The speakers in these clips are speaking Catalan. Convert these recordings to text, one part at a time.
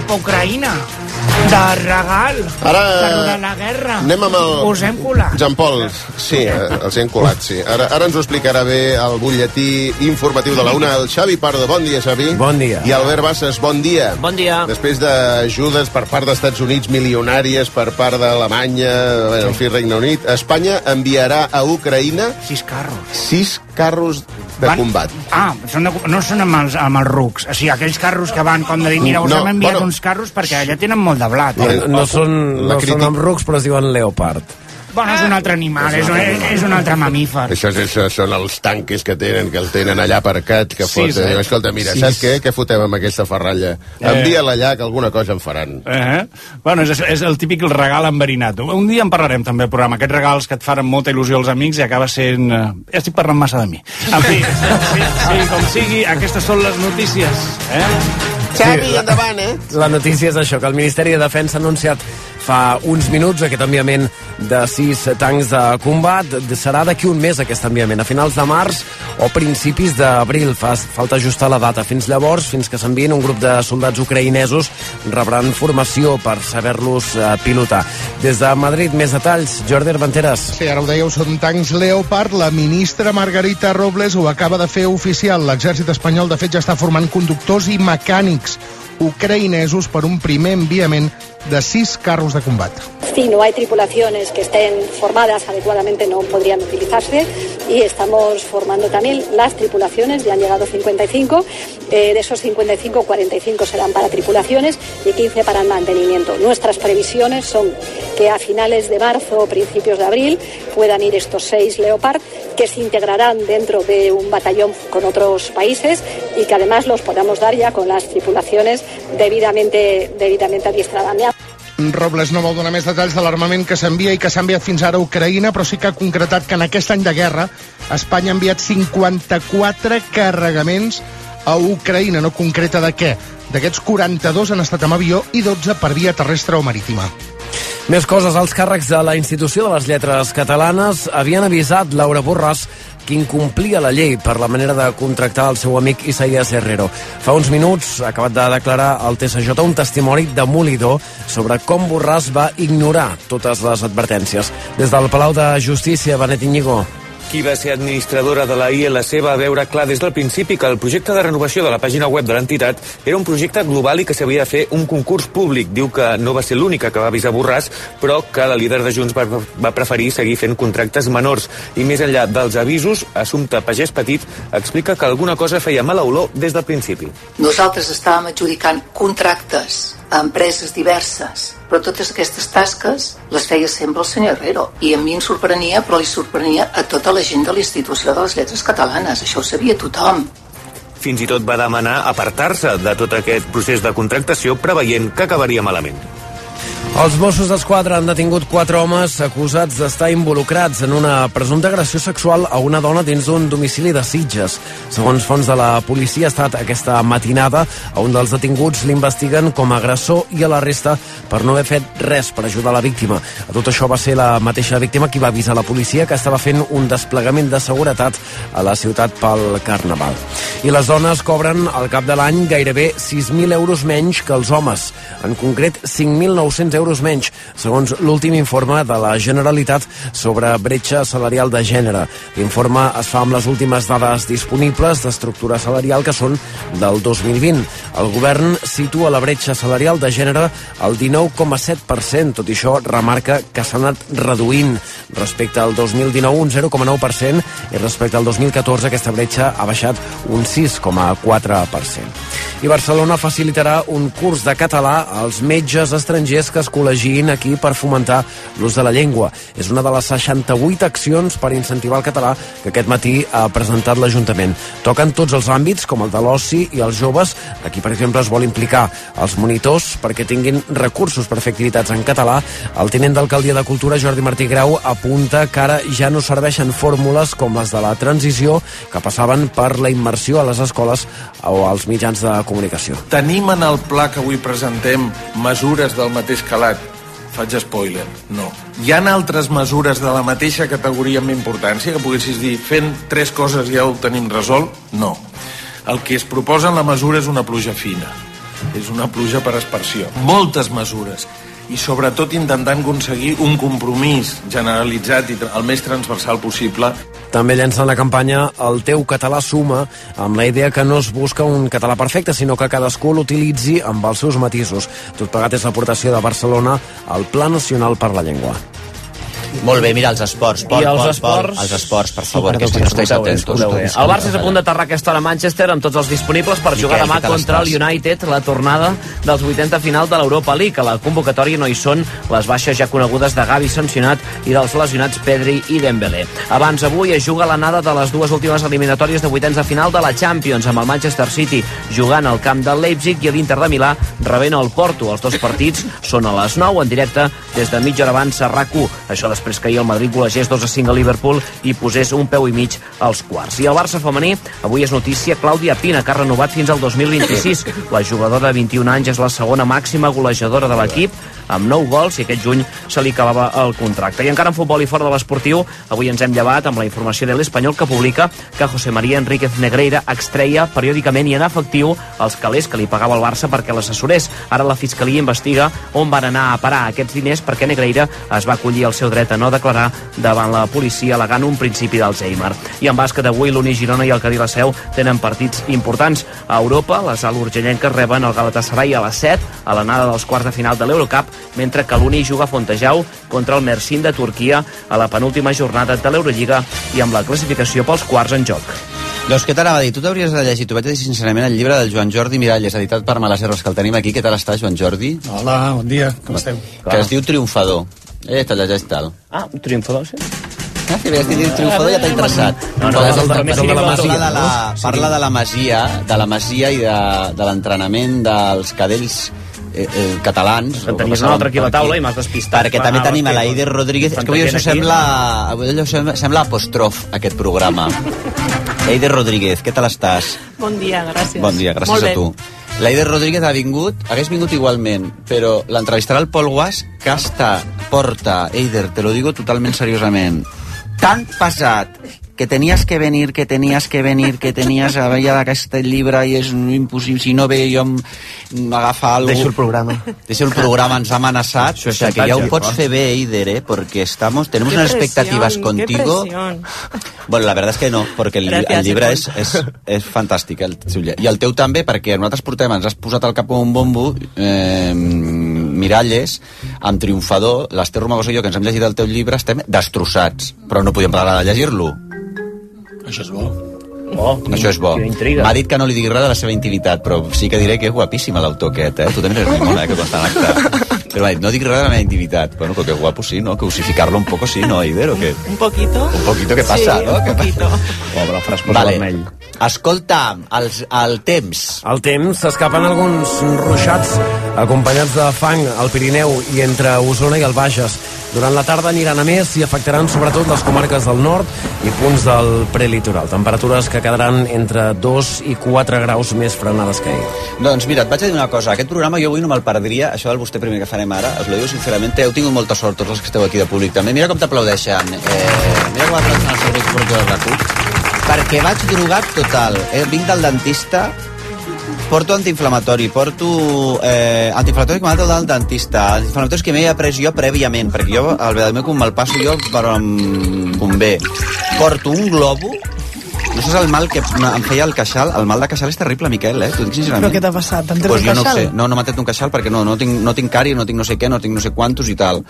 cap a Ucraïna de regal Ara, per la guerra. anem amb el- Us hem colat. Jean Paul, sí, eh, els hem colat, sí. Ara, ara ens ho explicarà bé el butlletí informatiu de la una, el Xavi Pardo. Bon dia, Xavi. Bon dia. I Albert Bassas, bon dia. Bon dia. Després d'ajudes per part dels Estats Units, milionàries per part d'Alemanya, bé, en fi, Regne Unit, Espanya enviarà a Ucraïna Sis carros. sis carros de Van- combat. Ah, són de, no són amb els, amb els rucs. O sigui, aquells carros que van com de dir, mira, us No, hem enviat bueno. uns carros perquè allà tenen molt de blat. La- Eh? No, no són, no crítica- són amb rucs, però es diuen leopard. Bueno, és un altre animal, és un, és un altre mamífer. Això, és, això són els tanques que tenen, que el tenen allà aparcat, que foten. eh? Escolta, mira, Sis. saps què? Què fotem amb aquesta ferralla? Envia-la allà, que alguna cosa en faran. Eh? Bueno, és, és el típic regal enverinat. Un dia en parlarem també al programa. Aquests regals que et fan amb molta il·lusió als amics i acaba sent... Eh, ja estic parlant massa de mi. En fi, sí, sí, com sigui, aquestes són les notícies. Eh? Xavi, Sí, la- endavant, eh? La notícia és això, que el Ministeri de Defensa ha anunciat fa uns minuts aquest enviament de sis tancs de combat. Serà d'aquí un mes aquest enviament, a finals de març o principis d'abril. Fa, falta ajustar la data. Fins llavors, fins que s'enviïn un grup de soldats ucraïnesos, rebran formació per saber-los eh, pilotar. Des de Madrid, més detalls. Jordi Armenteres. Sí, ara ho dèieu, són tancs Leopard. La ministra Margarita Robles ho acaba de fer oficial. L'exèrcit espanyol, de fet, ja està formant conductors i mecànics ucraïnesos per un primer enviament de sis carros de combat. Si no hay tripulaciones que estén formadas adecuadamente no podrían utilizarse y estamos formando también las tripulaciones, ya han llegado 55, eh, de esos 55, 45 serán para tripulaciones y 15 para el mantenimiento. Nuestras previsiones son que a finales de marzo o principios de abril puedan ir estos seis Leopard que se integrarán dentro de un batallón con otros países y que además los podamos dar ya con las tripulaciones debidamente, debidamente adiestradas. Robles no vol donar més detalls de l'armament que s'envia i que s'ha enviat fins ara a Ucraïna, però sí que ha concretat que en aquest any de guerra Espanya ha enviat 54 carregaments a Ucraïna, no concreta de què. D'aquests 42 han estat amb avió i 12 per via terrestre o marítima. Més coses. Els càrrecs de la Institució de les Lletres Catalanes havien avisat Laura Borràs que incomplia la llei per la manera de contractar el seu amic Isaías Herrero. Fa uns minuts ha acabat de declarar al TSJ un testimoni demolidor sobre com Borràs va ignorar totes les advertències. Des del Palau de Justícia, Benet Iñigo. Qui va ser administradora de la ILC va veure clar des del principi que el projecte de renovació de la pàgina web de l'entitat era un projecte global i que s'havia de fer un concurs públic. Diu que no va ser l'única que va avisar Borràs, però que la líder de Junts va, va preferir seguir fent contractes menors. I més enllà dels avisos, Assumpta Pagès Petit explica que alguna cosa feia mala olor des del principi. Nosaltres estàvem adjudicant contractes a empreses diverses, però totes aquestes tasques les feia sempre el senyor Herrero. I a mi em sorprenia, però li sorprenia a tota la gent de l'Institució de les Lletres Catalanes. Això ho sabia tothom. Fins i tot va demanar apartar-se de tot aquest procés de contractació preveient que acabaria malament. Els Mossos d'Esquadra han detingut quatre homes acusats d'estar involucrats en una presumpta agressió sexual a una dona dins d'un domicili de Sitges. Segons fonts de la policia, ha estat aquesta matinada a un dels detinguts l'investiguen com a agressor i a la resta per no haver fet res per ajudar la víctima. A tot això va ser la mateixa víctima qui va avisar la policia que estava fent un desplegament de seguretat a la ciutat pel Carnaval. I les dones cobren al cap de l'any gairebé 6.000 euros menys que els homes. En concret, 5.900 euros menys, segons l'últim informe de la Generalitat sobre bretxa salarial de gènere. L'informe es fa amb les últimes dades disponibles d'estructura salarial que són del 2020. El govern situa la bretxa salarial de gènere al 19,7%, tot i això remarca que s'ha anat reduint respecte al 2019 un 0,9% i respecte al 2014 aquesta bretxa ha baixat un 6,4%. I Barcelona facilitarà un curs de català als metges estrangers que es col·legiïn aquí per fomentar l'ús de la llengua. És una de les 68 accions per incentivar el català que aquest matí ha presentat l'Ajuntament. Toquen tots els àmbits, com el de l'oci i els joves. Aquí, per exemple, es vol implicar els monitors perquè tinguin recursos per fer activitats en català. El tinent d'alcaldia de Cultura, Jordi Martí Grau, apunta que ara ja no serveixen fórmules com les de la transició que passaven per la immersió a les escoles o als mitjans de comunicació. Tenim en el pla que avui presentem mesures del mateix calat? Faig spoiler, no. Hi han altres mesures de la mateixa categoria amb importància que poguessis dir fent tres coses ja ho tenim resolt? No. El que es proposa en la mesura és una pluja fina. és una pluja per aspersió. Moltes mesures i sobretot intentant aconseguir un compromís generalitzat i el més transversal possible També llencen la campanya El teu català suma, amb la idea que no es busca un català perfecte, sinó que cadascú l'utilitzi amb els seus matisos. Tot plegat és l'aportació de Barcelona al Pla Nacional per la Llengua. Molt bé, mira, els esports. Pol, I els Pol, esports- Pol, els esports, per Sí, favor, perdó, que atentos. escolteu bé. El Barça és a punt d'aterrar aquesta hora a Manchester amb tots els disponibles per jugar demà contra el? United, la tornada dels vuitens de final de l'Europa League. A la convocatòria no hi són les baixes ja conegudes de Gavi sancionat i dels lesionats Pedri i Dembélé. Abans avui es juga l'anada de les dues últimes eliminatòries de vuitens de final de la Champions amb el Manchester City jugant al camp del Leipzig i l'Inter de Milà rebent el Porto. Els dos partits són a les 9 en directe des de mitja hora abans a RAC1. Això després que ahir el Madrid golegés 2 a 5 a Liverpool i posés un peu i mig als quarts. I el Barça femení, avui és notícia Clàudia Pina, que ha renovat fins al 2026. La jugadora de 21 anys és la segona màxima golejadora de l'equip amb 9 gols i aquest juny se li acabava el contracte. I encara en futbol i fora de l'esportiu, avui ens hem llevat amb la informació de l'Espanyol que publica que José María Enríquez Negreira extreia periòdicament i en efectiu els calés que li pagava el Barça perquè l'assessorés. Ara la Fiscalia investiga on van anar a parar aquests diners perquè Negreira es va acollir al seu dret a no declarar davant la policia alegant un principi d'Alzheimer. I en bàsquet avui l'Uni Girona i el Cadí la Seu tenen partits importants. A Europa, les alt urgellenques reben el Galatasaray a les 7 a l'anada dels quarts de final de l'Eurocup, mentre que l'Uni juga a Fontejau contra el Mersin de Turquia a la penúltima jornada de l'Eurolliga i amb la classificació pels quarts en joc. Doncs què t'anava a dir? Tu t'hauries de llegir, t'ho vaig dir sincerament, el llibre del Joan Jordi Miralles, editat per Malaserres, que el tenim aquí. Què tal està, Joan Jordi? Hola, bon dia, com esteu? Que es diu Triomfador. Eh, te'l llegeix tal. Ah, un triomfador, sí? Ah, si veies que Triomfador ja t'ha interessat. No, no, és el, també és el de la De la, no? parla de la Masia, de la Masia i de, de l'entrenament dels cadells eh, eh, catalans. En tenies un altre aquí a la taula i m'has despistat. Perquè també va, tenim a l'Aider Rodríguez. És que avui això sembla, avui allò sembla, apostrof, aquest programa. Eider Rodríguez, què tal estàs? Bon dia, gràcies. Bon dia, gràcies Molt bé. a tu. L'Aider Rodríguez ha vingut, hagués vingut igualment, però l'entrevistarà el Pol Guas, que està, porta, Eider, te lo digo totalment seriosament, tan pesat que tenies que venir, que tenies que venir, que tenies a veure aquest llibre i és impossible, si no ve jo em- m'agafa algú... Deixo el programa. Deixo el programa, ens ha amenaçat, o és sea, que ja ho pots fer bé, Eider, eh? porque estamos, tenemos Qué unas presión, expectativas qué contigo. Bueno, la verdad és que no, perquè el, Gràcies, el llibre és, és, és fantàstic, el. I el teu també, perquè nosaltres portem, ens has posat al cap com un bombo, eh, Miralles, amb Triomfador, l'Ester Romagosa i jo, que ens hem llegit el teu llibre, estem destrossats, però no podíem parar de llegir-lo. Això és bo. Oh, Això és bo. M'ha dit que no li digui res de la seva intimitat, però sí que diré que és guapíssima l'autor aquest, eh? Tu també eres molt mona, eh, que consta en Però no dic res de la meva intimitat. Bueno, però que guapo sí, ¿no? Que osificarlo un poco sí, ¿no, Eider? O què? Un poquito. Un poquito que passa, sí, no? un poquito. Pobre, el frescor Vale. vermell. Escolta, els, el temps. Al temps s'escapen alguns ruixats acompanyats de fang al Pirineu i entre Osona i el Bages. Durant la tarda aniran a més i afectaran sobretot les comarques del nord i punts del prelitoral. Temperatures que quedaran entre 2 i 4 graus més frenades que ahir. Doncs mira, et vaig a dir una cosa. Aquest programa jo avui no me'l perdria. Això del vostè primer que farem ara, us lo digo sincerament, heu tingut molta sort tots els que esteu aquí de públic també. Mira com t'aplaudeixen. Eh, mira com aplaudeixen els serveis públics de la CUP. Perquè vaig drogat total. Eh, vinc del dentista, porto antiinflamatori, porto eh, antiinflamatori que m'ha el dentista, antiinflamatoris que m'he pres jo prèviament, perquè jo el Vedamecum me'l passo jo per on convé. Porto un globo, no saps el mal que em feia el queixal, el mal de queixal és terrible, Miquel, eh? T'ho dic sincerament. Però què t'ha passat? T'han tret Pues un jo no queixal? sé, no, no m'ha tret un queixal perquè no, no tinc, no tinc càrie, no tinc no sé què, no tinc no sé quantos i tal.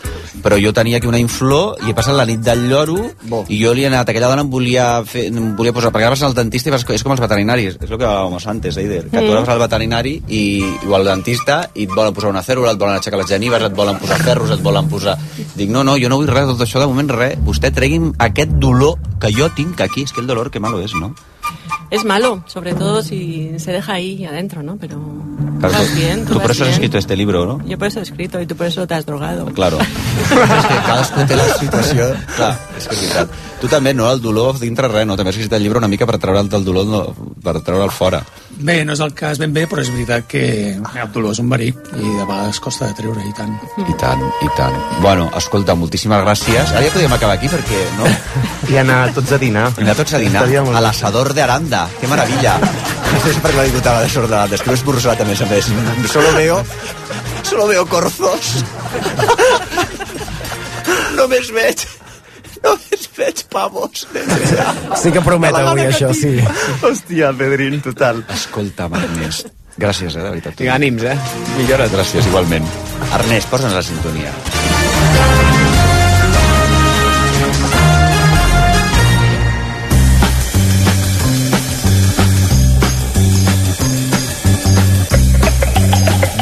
Però jo tenia aquí una inflor i he passat la nit del lloro Bo. i jo li he anat, aquella dona em volia, fer, em volia posar, perquè ara vas al dentista i vas, és com els veterinaris, és el que hablábamos antes, Eider, que tu Mm. vas al veterinari i, o al dentista i et volen posar una cèrula, et volen aixecar les genives, et volen posar ferros, et volen posar... Dic, no, no, jo no vull res de tot això, de moment res. Vostè tregui'm aquest dolor que jo tinc aquí, és que el dolor que malo és, no? Es malo, sobre todo si se deja ahí adentro, ¿no? Pero Claro, vas bien, tú tú por eso has escrito este libro, ¿no? Yo por eso he escrito y tú por eso te has drogado. Claro. és que cadascú té la situació... Clar, és que és veritat. Tu també, no? El dolor dintre res, no? També has escrit el llibre una mica per treure'l del dolor, no, per treure'l fora. Bé, no és el cas ben bé, però és veritat que el dolor és un verí i de vegades costa de treure, i tant. I tant, i tant. Bueno, escolta, moltíssimes gràcies. Ara ja podríem acabar aquí perquè, no? I anar tots a dinar. I anar tots a dinar. A bé. l'asador de Aranda. Que. No sé per què la diputada de Sord de Aranda. És que ho he esborzat, a més a més. Solo veo... Solo veo corzos. Només veig... Només veig pavos. Sí que promet avui, això, sí. Hòstia, Pedrín, total. Escolta, Ernest. Gràcies, eh, de veritat. I ànims, eh? Millora. Gràcies, igualment. Ernest, posa'ns la sintonia.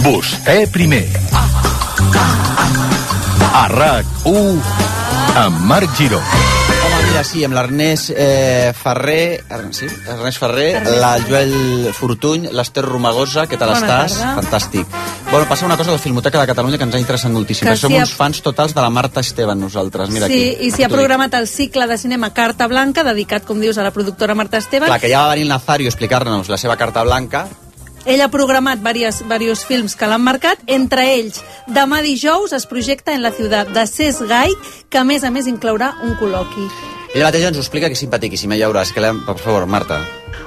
Vostè primer. A RAC1 amb Marc Giró. Home, mira, sí, amb l'Ernest eh, Ferrer, sí? Ernest Ferrer, Ernest la Joel Fortuny, l'Ester Romagosa, què tal Bona estàs? tarda. Fantàstic. Bueno, passa una cosa la Filmoteca de Catalunya que ens ha interessat moltíssim. Que Que Som sí ha- uns fans totals de la Marta Esteban, nosaltres. Mira sí, aquí. i s'hi ha dic. programat el cicle de cinema Carta Blanca, dedicat, com dius, a la productora Marta Esteban. Clar, que ja va venir el Nazario a explicar-nos la seva carta blanca. Ell ha programat diversos, diversos films que l'han marcat, entre ells, demà dijous es projecta en la ciutat de Cés Gai, que a més a més inclourà un col·loqui. Ella mateixa ens ho explica, que és simpaticíssima, ja veuràs. Que la... Per favor, Marta.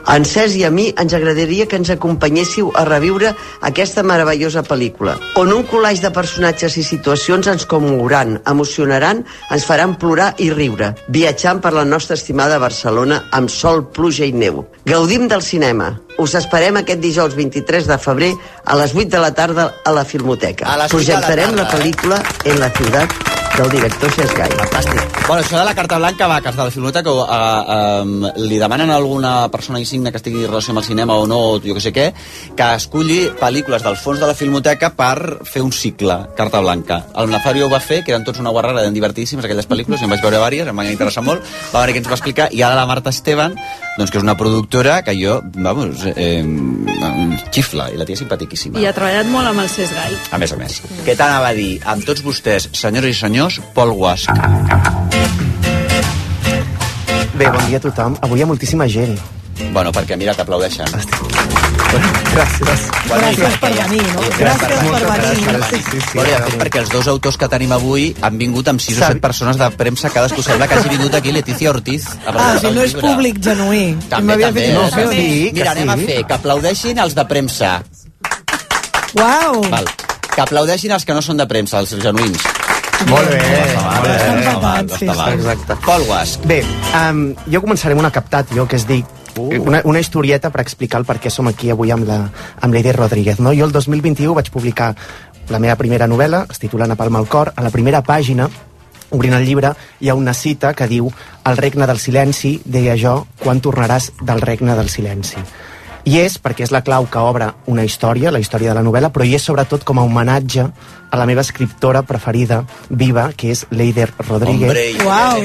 A en Cesc i a mi ens agradaria que ens acompanyéssiu a reviure aquesta meravellosa pel·lícula, on un collage de personatges i situacions ens commouran, emocionaran, ens faran plorar i riure, viatjant per la nostra estimada Barcelona amb sol, pluja i neu. Gaudim del cinema. Us esperem aquest dijous 23 de febrer a les 8 de la tarda a la Filmoteca. A les 8 de la Projectarem la, tarda, eh? pel·lícula en la ciutat del director Cesc Gai. Fantàstic. Bueno, això de la carta blanca va, que els de la Filmoteca uh, uh, li demanen a alguna persona insigne que estigui en relació amb el cinema o no, o jo que sé què, que esculli pel·lícules del fons de la Filmoteca per fer un cicle, carta blanca. El Nazario ho va fer, que eren tots una guarrada, eren divertíssimes aquelles pel·lícules, jo en vaig veure diverses, em van interessar molt, va venir que ens va explicar, i ara la Marta Esteban, doncs que és una productora que jo, vamos, eh, em xifla, i la tia és simpaticíssima. I ha treballat molt amb el Gai. A més a més. Què t'anava a dir? Amb tots vostès, senyores i senyors, Pol Guasc. Bé, bon dia a tothom. Avui hi ha moltíssima gent. Bueno, perquè mira, t'aplaudeixen. Gràcies. Gràcies per venir, no? Gràcies per venir. Sí, sí, sí. Bueno, fet, perquè els dos autors que tenim avui han vingut amb 6 o 7 persones de premsa, cadascú sembla que hagi vingut aquí Letícia Ortiz. a Ah, si no és públic genuí. També, també. fet No, sí, Mira, anem a fer que aplaudeixin els de premsa. Uau! Val. Que aplaudeixin els que no són de premsa, els genuïns. Molt bé. Molt bé. Empatats, Està mal. Exacte. Pol Guasc. Bé, um, jo començaré amb una captat, jo, que es dic Uh. una, una historieta per explicar el per què som aquí avui amb la, amb l'Eider Rodríguez. No? Jo el 2021 vaig publicar la meva primera novel·la, es titula Napalm al cor. A la primera pàgina, obrint el llibre, hi ha una cita que diu El regne del silenci, deia jo, quan tornaràs del regne del silenci. I és perquè és la clau que obre una història, la història de la novel·la, però hi és sobretot com a homenatge a la meva escriptora preferida, viva, que és l'Eider Rodríguez. Hombre, Uau.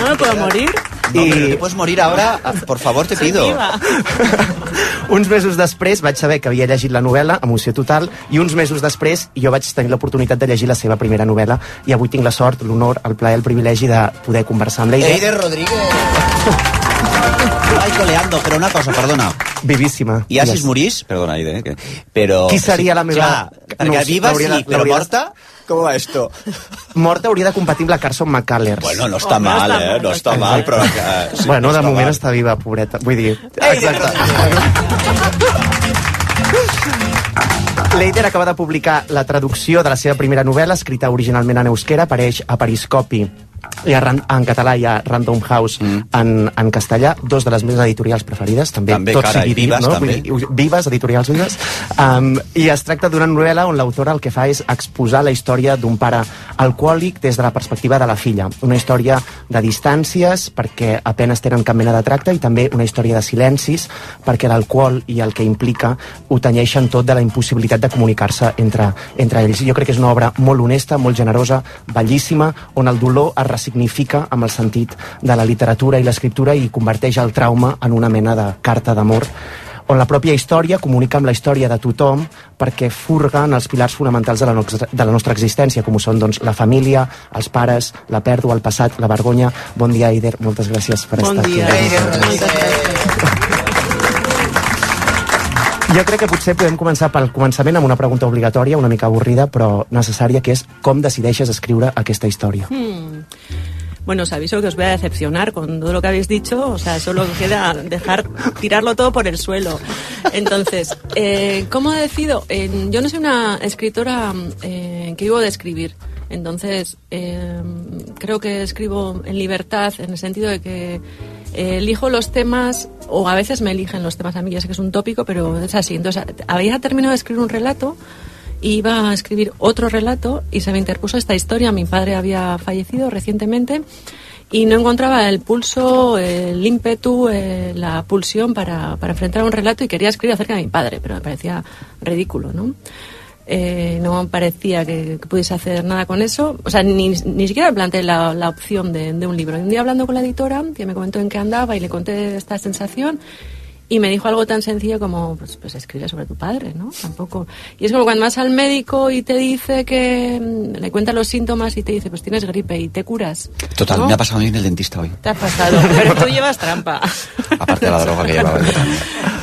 ¿No me puedo morir? No, pero te puedes morir ahora, por favor, te pido. uns mesos després vaig saber que havia llegit la novel·la, emoció total, i uns mesos després jo vaig tenir l'oportunitat de llegir la seva primera novel·la i avui tinc la sort, l'honor, el plaer, el privilegi de poder conversar amb l'Eider. Eider Rodríguez. Ai, coleando, però una cosa, perdona. Vivíssima. I si Yes. es morís, perdona, Eider, eh, que- però... Qui seria la meva- Clar, perquè No viva sí, però morta, com va esto? Morta hauria de competir amb la Carson McCullers. Bueno, no està mal, eh? No està mal, però... Que, sí, bueno, no de està moment mal. està viva, pobreta. Vull dir... Eider L'Eider acaba de publicar la traducció de la seva primera novel·la, escrita originalment en euskera, apareix a Periscopi i a, Ran- en català hi ha Random House mm. en, en castellà, dos de les meves editorials preferides, també, També, tot sigui dit, Vives, no? també. Vull dir, vives, editorials vives. Um, I es tracta d'una novel·la on l'autora el que fa és exposar la història d'un pare alcohòlic des de la perspectiva de la filla. Una història de distàncies, perquè apenes tenen cap mena de tracte, i també una història de silencis, perquè l'alcohol i el que implica ho tenyeixen tot de la impossibilitat de comunicar-se entre, entre ells. Jo crec que és una obra molt honesta, molt generosa, bellíssima, on el dolor es ressignifica amb el sentit de la literatura i l'escriptura i converteix el trauma en una mena de carta d'amor on la pròpia història comunica amb la història de tothom perquè furguen els pilars fonamentals de la, nostra, de la nostra existència, com ho són doncs, la família, els pares, la pèrdua, el passat, la vergonya. Bon dia, Eider. Moltes gràcies per Bon estar dia, aquí. Eider. Moltes gràcies. Jo crec que potser podem començar pel començament amb una pregunta obligatòria, una mica avorrida, però necessària, que és com decideixes escriure aquesta història? Hmm. Bueno, os aviso que os voy a decepcionar con todo lo que habéis dicho. O sea, solo queda dejar tirarlo todo por el suelo. Entonces, eh, ¿cómo decido? Eh, yo no soy una escritora eh, que vivo de escribir. Entonces, eh, creo que escribo en libertad, en el sentido de que eh, elijo los temas, o a veces me eligen los temas a mí, ya sé que es un tópico, pero es así. Entonces, había terminado de escribir un relato, iba a escribir otro relato y se me interpuso esta historia. Mi padre había fallecido recientemente y no encontraba el pulso, el ímpetu, eh, la pulsión para, para enfrentar un relato y quería escribir acerca de mi padre, pero me parecía ridículo, ¿no? Eh, no parecía que, que, pudiese hacer nada con eso. O sea, ni, ni siquiera planteé la, la opción de, de, un libro. Un día hablando con la editora, que me comentó en qué andaba y le conté esta sensación, y me dijo algo tan sencillo como, pues, pues escribe sobre tu padre, ¿no? Tampoco. Y es como cuando vas al médico y te dice que mm, le cuenta los síntomas y te dice, pues tienes gripe y te curas. Total, ¿no? me ha pasado a mí en el dentista hoy. Te ha pasado, pero tú llevas trampa. Aparte de la droga que llevaba.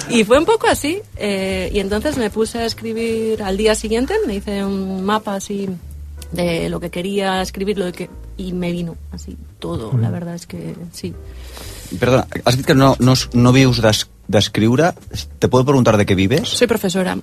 Y fue un poco así. Eh, y entonces me puse a escribir al día siguiente, me hice un mapa así de lo que quería escribir, lo que y me vino así todo. La verdad es que sí. Perdona, has dit que no, no, no vius d'escriure. Te puedo preguntar de què vives? Soy profesora.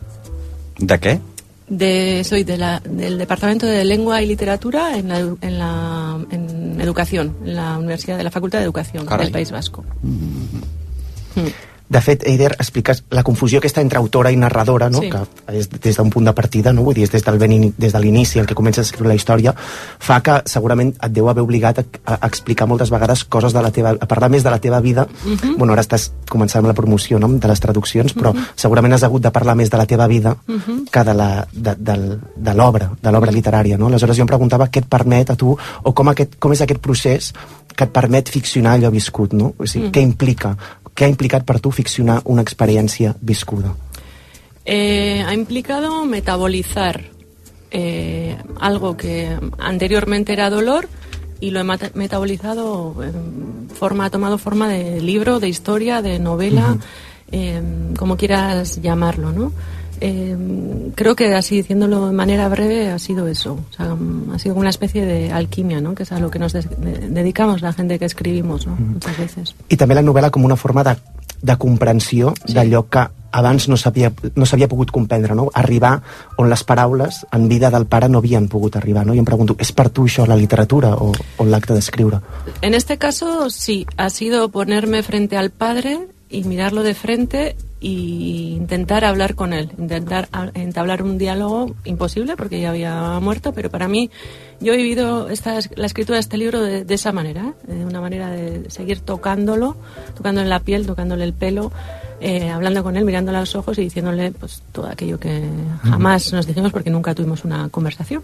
¿De qué? De, soy de la, del Departamento de Lengua y Literatura en, la, en, la, en Educación, en la Universidad de la Facultad de Educación del País Vasco. Mm. De fet, Eider, expliques la confusió aquesta entre autora i narradora, no? Sí. que és des d'un punt de partida, no? vull dir, és des, del ben ini- des de l'inici, el que comences a escriure la història, fa que segurament et deu haver obligat a, a explicar moltes vegades coses de la teva... a parlar més de la teva vida. Mhm. Bueno, ara estàs començant amb la promoció no? de les traduccions, però Mhm. segurament has hagut de parlar més de la teva vida Mhm. que de la- de, de, l'obra, de l'obra literària. No? Aleshores jo em preguntava què et permet a tu, o com, aquest, com és aquest procés que et permet ficcionar allò viscut, no? O sigui, Mm. què implica? Què ha implicat per tu ficcionar una experiència viscuda? Eh, ha implicado metabolizar eh, algo que anteriormente era dolor y lo he metabolizado en forma, ha tomado forma de libro, de historia, de novela, eh, como quieras llamarlo, ¿no? Eh, creo que así diciéndolo de manera breve ha sido eso, o sea, ha sido una especie de alquimia, ¿no? Que es a lo que nos de- dedicamos la gente que escribimos, ¿no? Muchas veces. I també la novel·la com una forma de, de comprensió sí. d'allò que abans no s'havia no s'havia pogut comprendre, no? Arribar on les paraules en vida del pare no havien pogut arribar, no? I em pregunto, és per tu això la literatura o, o l'acte d'escriure? En este caso, sí, ha sido ponerme frente al padre y mirarlo de frente y intentar hablar con él, intentar entablar un diálogo imposible porque ya había muerto, pero para mí yo he vivido esta, la escritura de este libro de, de esa manera, ¿eh? de una manera de seguir tocándolo, tocándole la piel, tocándole el pelo, eh, hablando con él, mirándole a los ojos y diciéndole pues todo aquello que jamás nos dijimos porque nunca tuvimos una conversación.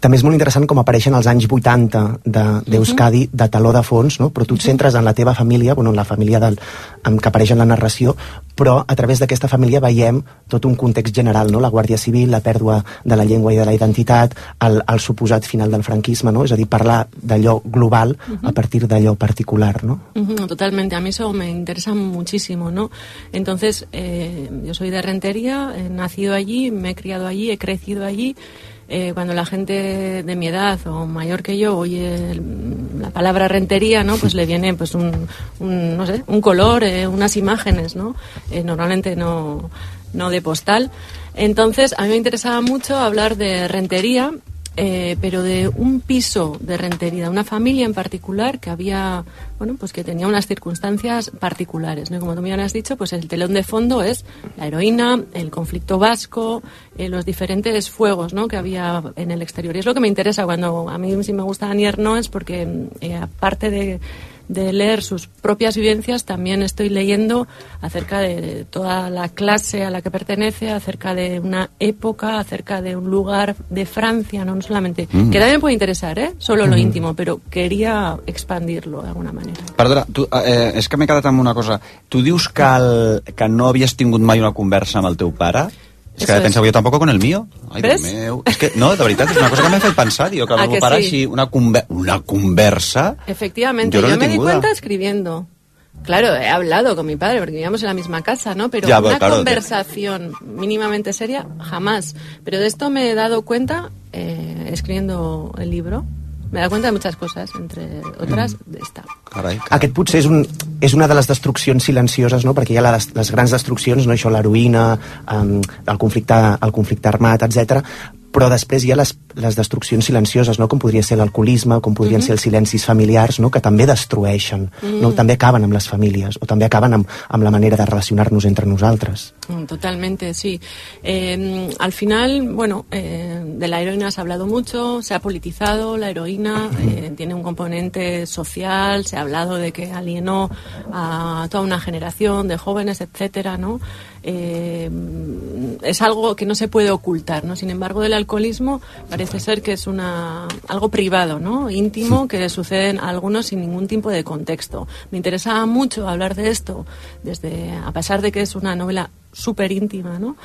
També és molt interessant com apareixen els anys 80 de- d'Euskadi de, de taló de fons, no? però tu et centres en la teva família, bueno, en la família del, en que apareix en la narració, però a través d'aquesta família veiem tot un context general, no? la Guàrdia Civil, la pèrdua de la llengua i de la identitat, el, el suposat final del franquisme, no? és a dir, parlar d'allò global Ujú. a partir d'allò particular. No? Ujú, Totalmente, a mí eso me interesa muchísimo, ¿no? Entonces, eh, yo soy de Rentería, he nacido allí, me he criado allí, he crecido allí. Eh, cuando la gente de mi edad o mayor que yo oye el- la palabra rentería, ¿no? Pues le viene pues un, un, no sé, un color, eh, unas imágenes, ¿no? Eh, normalmente no, no de postal. Entonces, a mí me interesaba mucho hablar de rentería, eh, pero de un piso de rentería, una familia en particular que había, bueno, pues que tenía unas circunstancias particulares, ¿no? Como tú me has dicho, pues el telón de fondo es la heroína, el conflicto vasco, eh, los diferentes fuegos, ¿no? Que había en el exterior. Y es lo que me interesa cuando a mí sí me gusta Daniel no es porque, eh, aparte de de leer sus propias vivencias, también estoy leyendo acerca de toda la clase a la que pertenece, acerca de una época, acerca de un lugar de Francia, no, no solamente, Mm. que también puede interesar, ¿eh? solo lo Mm. íntimo, pero quería expandirlo de alguna manera. Perdona, tu, eh, és que m'he quedat amb una cosa. Tu dius que, el, que no havies tingut mai una conversa amb el teu pare? És que Eso pensava jo tampoc con el mío. Ai, ¿Ves? Déu meu. És que, no, de veritat, és una cosa que m'ha fet pensar. Diu, que el ¿A meu que pare sí? així, una, conver una conversa... Efectivamente, Yo no he me di cuenta escribiendo. Claro, he hablado con mi padre porque vivíamos en la misma casa, ¿no? Pero Ya, una claro, conversación mínimamente seria, jamás. Pero de esto me he dado cuenta eh, escribiendo el libro. Me dado cuenta de muchas cosas, entre otras de esta. Carai, Aquest potser és, un, és una de les destruccions silencioses, no? perquè hi ha les, les grans destruccions, no? això l'heroïna, um, el, conflicte, el conflicte armat, etc. però després hi ha les, les destruccions silencioses, no? com podria ser l'alcoholisme, com podrien Mhm. ser els silencis familiars, no? que també destrueixen, no? Mm. també acaben amb les famílies, o també acaben amb, amb la manera de relacionar-nos entre nosaltres. Mm, Totalmente, sí. Eh, al final, bueno, eh, de la heroína se ha hablado mucho, se ha politizado la heroína, eh, tiene un componente social, se ha hablado de que alienó a toda una generación de jóvenes, etcétera, ¿no? Eh, es algo que no se puede ocultar, ¿no? Sin embargo, del alcoholismo parece ser que es una algo privado, ¿no? Íntimo que suceden a algunos sin ningún tipo de contexto. Me interesaba mucho hablar de esto, desde a pesar de que es una novela súper íntima, ¿no?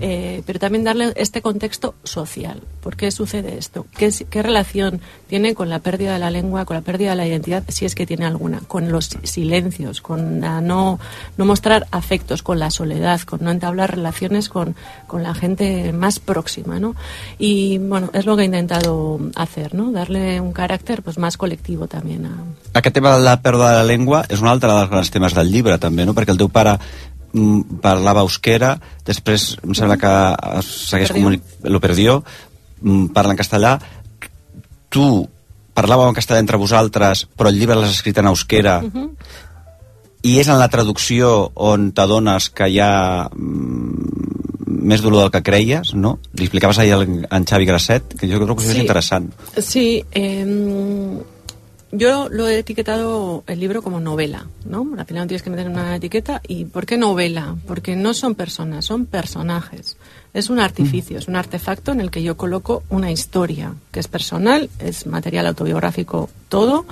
Eh, pero también darle este contexto social. ¿Por qué sucede esto? ¿Qué, es- ¿Qué relación tiene con la pérdida de la lengua, con la pérdida de la identidad, si es que tiene alguna? Con los silencios, con la no, no mostrar afectos, con la soledad, con no entablar relaciones con, con la gente más próxima, ¿no? Y bueno, es lo que he intentado hacer, ¿no? Darle un carácter pues más colectivo también a, Aquest tema de la pèrdua de la llengua és un altre dels grans temes del llibre, també, no? Perquè el teu pare parlava euskera, després em sembla que segueix Perdió. comunic- lo perdió, parla en castellà. Tu parlàveu en castellà entre vosaltres, però el llibre l'has escrit en euskera, Mhm. i és en la traducció on t'adones que hi ha més dolor del que creies, no? Li explicaves ahir en Xavi Grasset, que jo crec que Sí. és interessant. Sí, eh, yo lo he etiquetado el libro como novela, ¿no? Al final no tienes que meter una etiqueta. ¿Y por qué novela? Porque no son personas, son personajes. Es un artificio, es un artefacto en el que yo coloco una historia, que es personal, es material autobiográfico todo,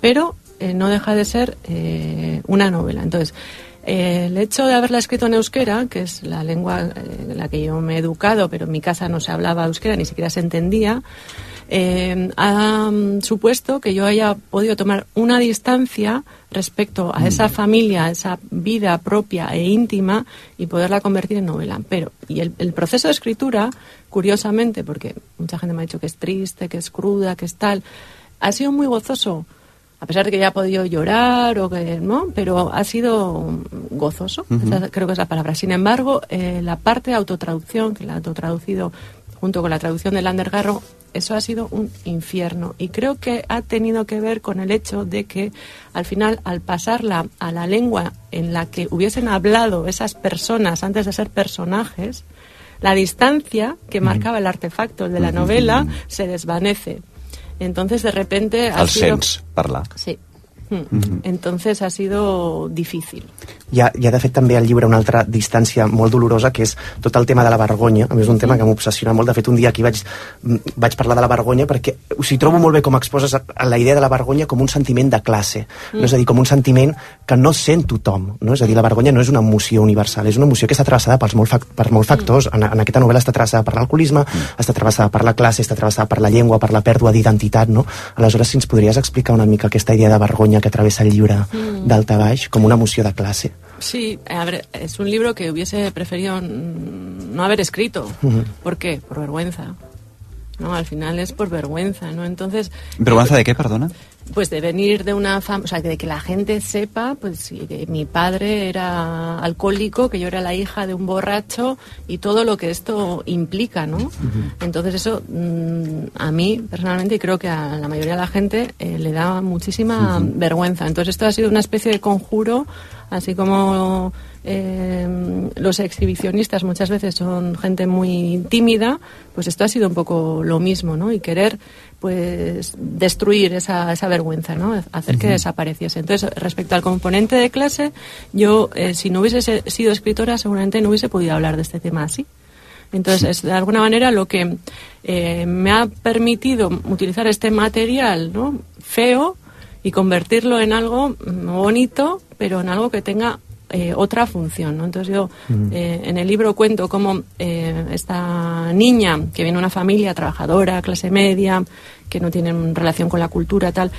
pero eh, no deja de ser eh, una novela. Entonces, eh, el hecho de haberla escrito en euskera, que es la lengua eh, en la que yo me he educado, pero en mi casa no se hablaba euskera, ni siquiera se entendía, eh, ha mm, supuesto que yo haya podido tomar una distancia respecto a esa familia, a esa vida propia e íntima y poderla convertir en novela. Pero, y el, el proceso de escritura, curiosamente, porque mucha gente me ha dicho que es triste, que es cruda, que es tal, ha sido muy gozoso. A pesar de que ya ha podido llorar o que no, pero ha sido gozoso, esa creo que es la palabra. Sin embargo, eh, la parte de autotraducción, que la he autotraducido junto con la traducción de Lander Garro, eso ha sido un infierno. Y creo que ha tenido que ver con el hecho de que al final, al pasarla a la lengua en la que hubiesen hablado esas personas antes de ser personajes, la distancia que marcaba el artefacto de la novela se desvanece. Entonces, de repente... ha El sido- parlar. Sí. Mm. Entonces ha sido difícil. Hi ha, hi ha, de fet, també al llibre una altra distància molt dolorosa, que és tot el tema de la vergonya. A més, un tema que m'obsessiona molt. De fet, un dia aquí vaig, mm, vaig parlar de la vergonya perquè o sigui, trobo molt bé com exposes la idea de la vergonya com un sentiment de classe. Mm. No? És a dir, com un sentiment que no sent tothom. No? És a dir, la vergonya no és una emoció universal, és una emoció que està travessada pels molt fac per molts factors. En, en aquesta novel·la està travessada per l'alcoholisme, està travessada per la classe, està travessada per la llengua, per la pèrdua d'identitat. No? Aleshores, si ens podries explicar una mica aquesta idea de vergonya que travessa el llibre Mm. d'alt a baix, com una emoció de classe. Sí, a ver, es un libro que hubiese preferido no haber escrito. Ujú. ¿Por qué? Por vergüenza. No, al final es por vergüenza, ¿no? Entonces, ¿Vergüenza de qué, perdona? pues de venir de una fama, o sea, de que la gente sepa, pues que mi padre era alcohólico, que yo era la hija de un borracho y todo lo que esto implica, ¿no? Entonces eso mm, a mí personalmente y creo que a la mayoría de la gente eh, le da muchísima vergüenza. Entonces esto ha sido una especie de conjuro Así como eh, los exhibicionistas muchas veces son gente muy tímida, pues esto ha sido un poco lo mismo, ¿no? Y querer pues destruir esa, esa vergüenza, ¿no? Hacer que desapareciese. Entonces, respecto al componente de clase, yo, eh, si no hubiese se- sido escritora, seguramente no hubiese podido hablar de este tema así. Entonces, es de alguna manera lo que eh, me ha permitido utilizar este material ¿no? feo y convertirlo en algo mm, bonito, pero en algo que tenga eh, otra función. ¿no? Entonces, yo Mm. eh, en el libro cuento cómo eh, esta niña, que viene de una familia trabajadora, clase media, que no tiene relación con la cultura, tal,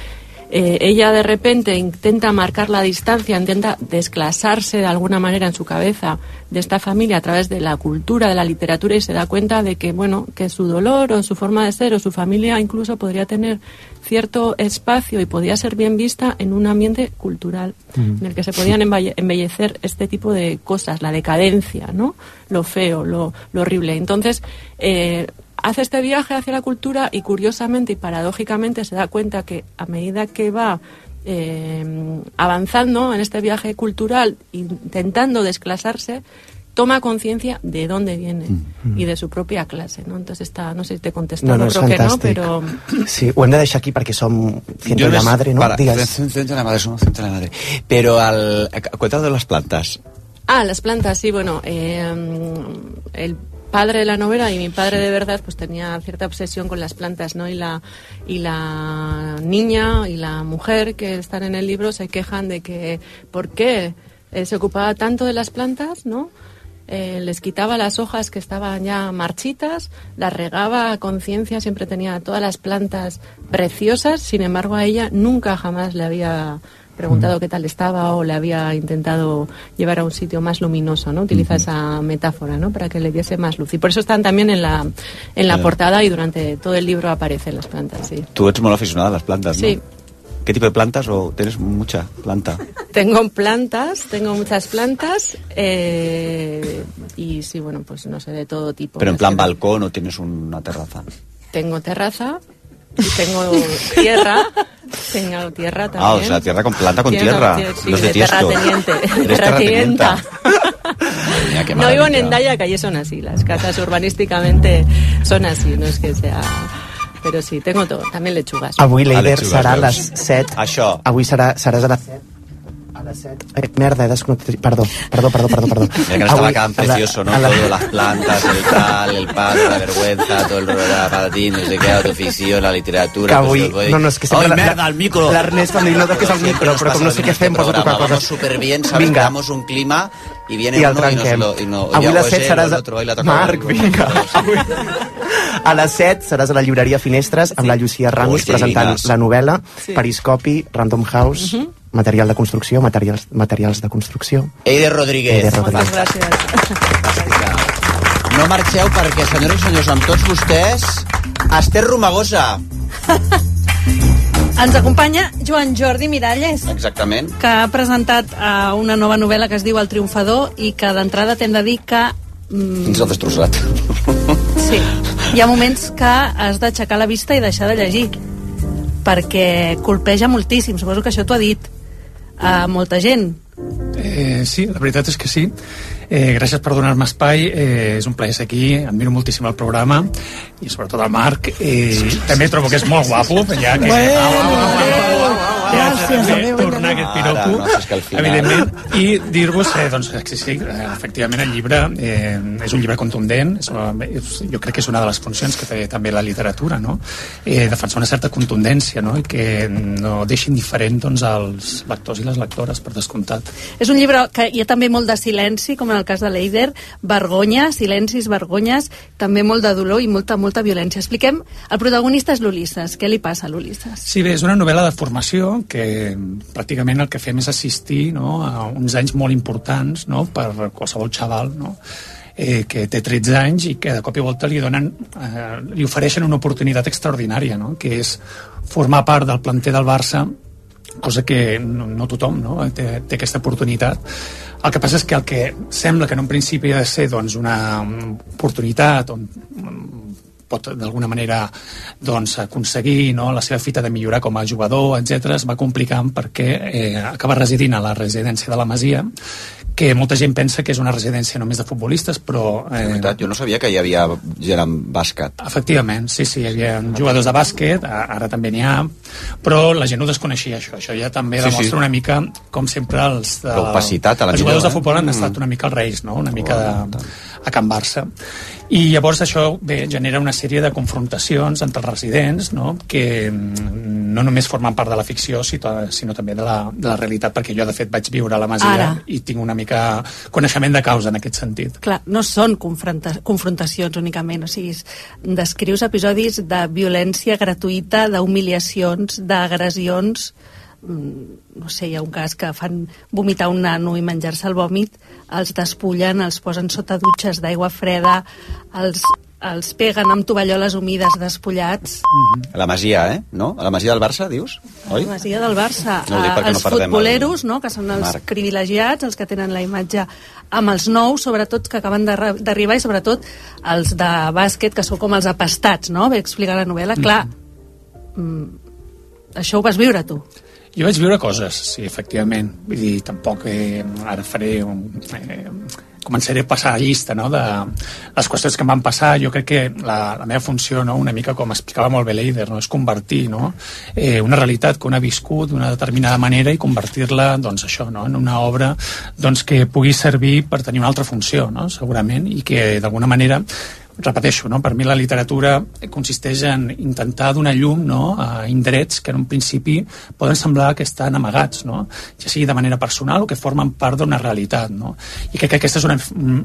eh, ella de repente intenta marcar la distancia, intenta desclasarse de alguna manera en su cabeza de esta familia a través de la cultura, de la literatura y se da cuenta de que, bueno, que su dolor o su forma de ser o su familia incluso podría tener cierto espacio y podría ser bien vista en un ambiente cultural en el que se podían embellecer este tipo de cosas, la decadencia, ¿no? Lo feo, lo, lo horrible. Entonces, eh, hace este viaje hacia la cultura y curiosamente y paradójicamente se da cuenta que a medida que va eh, avanzando en este viaje cultural, intentando desclasarse, toma conciencia de dónde viene y de su propia clase, ¿no? Entonces está, no sé si te he contestado, No, no, creo que no, pero Sí, ho hem de deixar aquí perquè som ciento de la madre, no? Para, Digues. Ciento de la madre, somos ciento de la madre. Pero al... Cuéntame de las plantas. Ah, las plantas, sí, bueno, eh, el padre de la novela y mi padre de verdad pues tenía cierta obsesión con las plantas, ¿no? Y la, y la niña y la mujer que están en el libro se quejan de que, ¿por qué eh, se ocupaba tanto de las plantas, ¿no? Eh, les quitaba las hojas que estaban ya marchitas, las regaba a conciencia, siempre tenía todas las plantas preciosas, sin embargo a ella nunca jamás le había preguntado qué tal estaba o le había intentado llevar a un sitio más luminoso, ¿no? Utiliza esa metáfora, ¿no? Para que le diese más luz. Y por eso están también en la, en la Claro. portada y durante todo el libro aparecen las plantas, sí. Tú eres muy aficionada a las plantas, ¿no? Sí. ¿Qué tipo de plantas o tienes mucha planta? Tengo plantas, tengo muchas plantas eh, y sí, bueno, pues no sé, de todo tipo. Pero en plan balcón o tienes una terraza. Tengo terraza tengo tierra. Tengo tierra también. Ah, o sea, tierra con planta con Tierra, tierra. tier- sí, Los de. Eres Terratenienta. Mira, qué No vivo en. Endaya, que allí son así. Las casas urbanísticamente son así, no es que sea... Pero sí, tengo todo. También lechugas. Avui Ah, l'Eider lechugues, serà a les 7. Això. Avui serà, seràs a les 7. A les 7. Eh, merda, he desconnectat... Perdó, perdó, perdó, perdó. perdó. Mira que no estaba tan la- precioso, ¿no? la- Todo, las plantas, el tal, el padre, la vergüenza, todo el rollo de la patatín, no sé qué, autoficció, la literatura... Que avui... pues, No, no, és que sempre... ¡Ay, la- merda, el micro! L'Ernest em diu, no toques el micro, Nos però com no sé què fem, poso a tocar programa. Vamos coses. súper bien, sabes Vinga. que damos un clima y viene I el uno y no se trenquem. lo... Y no, Avui a les o es 7 él o seràs... Marc, vinga. A les 7 seràs a la llibreria Finestres amb la Llucia Hòstia, presentant la novel·la. Periscopi, Random House, Mhm. Material de construcció, materials, materials de construcció. Eider Rodríguez. Eider Rodríguez. Moltes gràcies. No marxeu perquè, senyores i senyors, amb tots vostès, Esther Romagosa. Ens acompanya Joan Jordi Miralles, Exactament. que ha presentat uh, una nova novel·la que es diu El triomfador i que d'entrada t'hem de dir que mm, Ens ha destrossat. sí, hi ha moments que has d'aixecar la vista i deixar de llegir perquè colpeja moltíssim, suposo que això t'ho ha dit a molta gent Eh, sí, la veritat és que sí. Eh, gràcies per donar-me espai. Eh, és un plaer ser aquí. Admiro moltíssim el programa i sobretot el Marc. Eh, també trobo que és molt guapo. Ja que... Gràcies, també tornar aquest piropo, no, si final- evidentment, i dir-vos eh, doncs, que sí, eh, efectivament el llibre eh, és un llibre contundent, és, és, jo crec que és una de les funcions que té també la literatura, no? eh, defensar una certa contundència no? i que no deixi indiferent doncs, els lectors i les lectores, per descomptat. És un llibre que hi ha també molt de silenci, com en el cas de l'Eider, vergonya, silencis, vergonyes, també molt de dolor i molta, molta violència. Expliquem, el protagonista és l'Ulisses. Què li passa a l'Ulisses? Sí, bé, és una novel·la de formació que pràcticament el que fem és assistir no, a uns anys molt importants no, per qualsevol xaval no, eh, que té 13 anys i que de cop i volta li donen, eh, li ofereixen una oportunitat extraordinària, no, que és formar part del planter del Barça cosa que no, no tothom no, té, té aquesta oportunitat. El que passa és que el que sembla que en un principi ha de ser doncs, una oportunitat on pot d'alguna manera doncs, aconseguir no, la seva fita de millorar com a jugador, etc es va complicant perquè eh, acaba residint a la residència de la Masia que molta gent pensa que és una residència només de futbolistes, però... Eh... Veritat, jo no sabia que hi havia gent amb bàsquet. Efectivament, sí, sí, hi havia jugadors de bàsquet, ara també n'hi ha, però la gent ho desconeixia, això. Això ja també sí, demostra sí. una mica, com sempre, els, de, L'opacitat, a la els jugadors millor, de futbol han Mm. estat una mica els reis, no? una mica de, a Can Barça. I llavors això bé, genera una sèrie de confrontacions entre els residents no? que mm, no només formen part de la ficció sinó, també de la, de la realitat perquè jo de fet vaig viure a la Masia Ara. i tinc una mica coneixement de causa en aquest sentit. Clar, no són confronta confrontacions únicament, o sigui, descrius episodis de violència gratuïta, d'humiliacions, d'agressions, no sé, hi ha un cas que fan vomitar un nano i menjar-se el vòmit, els despullen, els posen sota dutxes d'aigua freda, els, els peguen amb tovalloles humides despullats. A la Masia, eh? No? A la Masia del Barça, dius? Oi? La Masia del Barça. No els no perdem futboleros, no, que són els Marc. privilegiats, els que tenen la imatge amb els nous, sobretot, que acaben d'arri- d'arribar, i sobretot els de bàsquet, que són com els apastats, no? Ve explicar la novel·la. Clar, mm, això ho vas viure tu. Jo vaig viure coses, sí, efectivament. Vull dir, tampoc eh, ara faré un... Eh, començaré a passar la llista no, de les qüestions que em van passar. Jo crec que la, la meva funció, no, una mica com explicava molt bé l'Eider, no, és convertir no, eh, una realitat que un ha viscut d'una determinada manera i convertir-la doncs, això, no, en una obra doncs, que pugui servir per tenir una altra funció, no, segurament, i que d'alguna manera repeteixo, no? per mi la literatura consisteix en intentar donar llum no? a indrets que en un principi poden semblar que estan amagats, no? ja sigui de manera personal o que formen part d'una realitat. No? I crec que aquesta és una,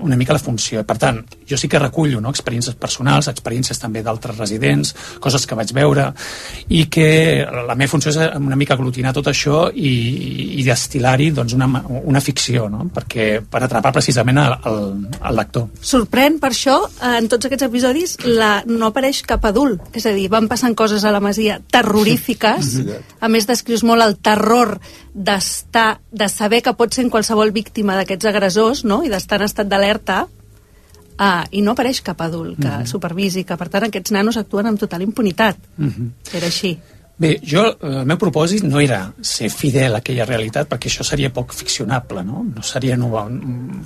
una mica la funció. Per tant, jo sí que recullo no? experiències personals, experiències també d'altres residents, coses que vaig veure, i que la meva funció és una mica aglutinar tot això i, i destil·lar-hi doncs, una, una ficció, no? perquè per atrapar precisament el, el, el lector. Sorprèn per això, eh, en tots aquests episodis, la, no apareix cap adult. És a dir, van passant coses a la Masia terrorífiques. A més, descrius molt el terror d'estar, de saber que pot ser qualsevol víctima d'aquests agressors, no?, i d'estar en estat d'alerta, ah, i no apareix cap adult que Mhm. supervisi, que per tant aquests nanos actuen amb total impunitat. Mm -hmm. Era així. Bé, jo, el meu propòsit no era ser fidel a aquella realitat, perquè això seria poc ficcionable, no? no seria novel...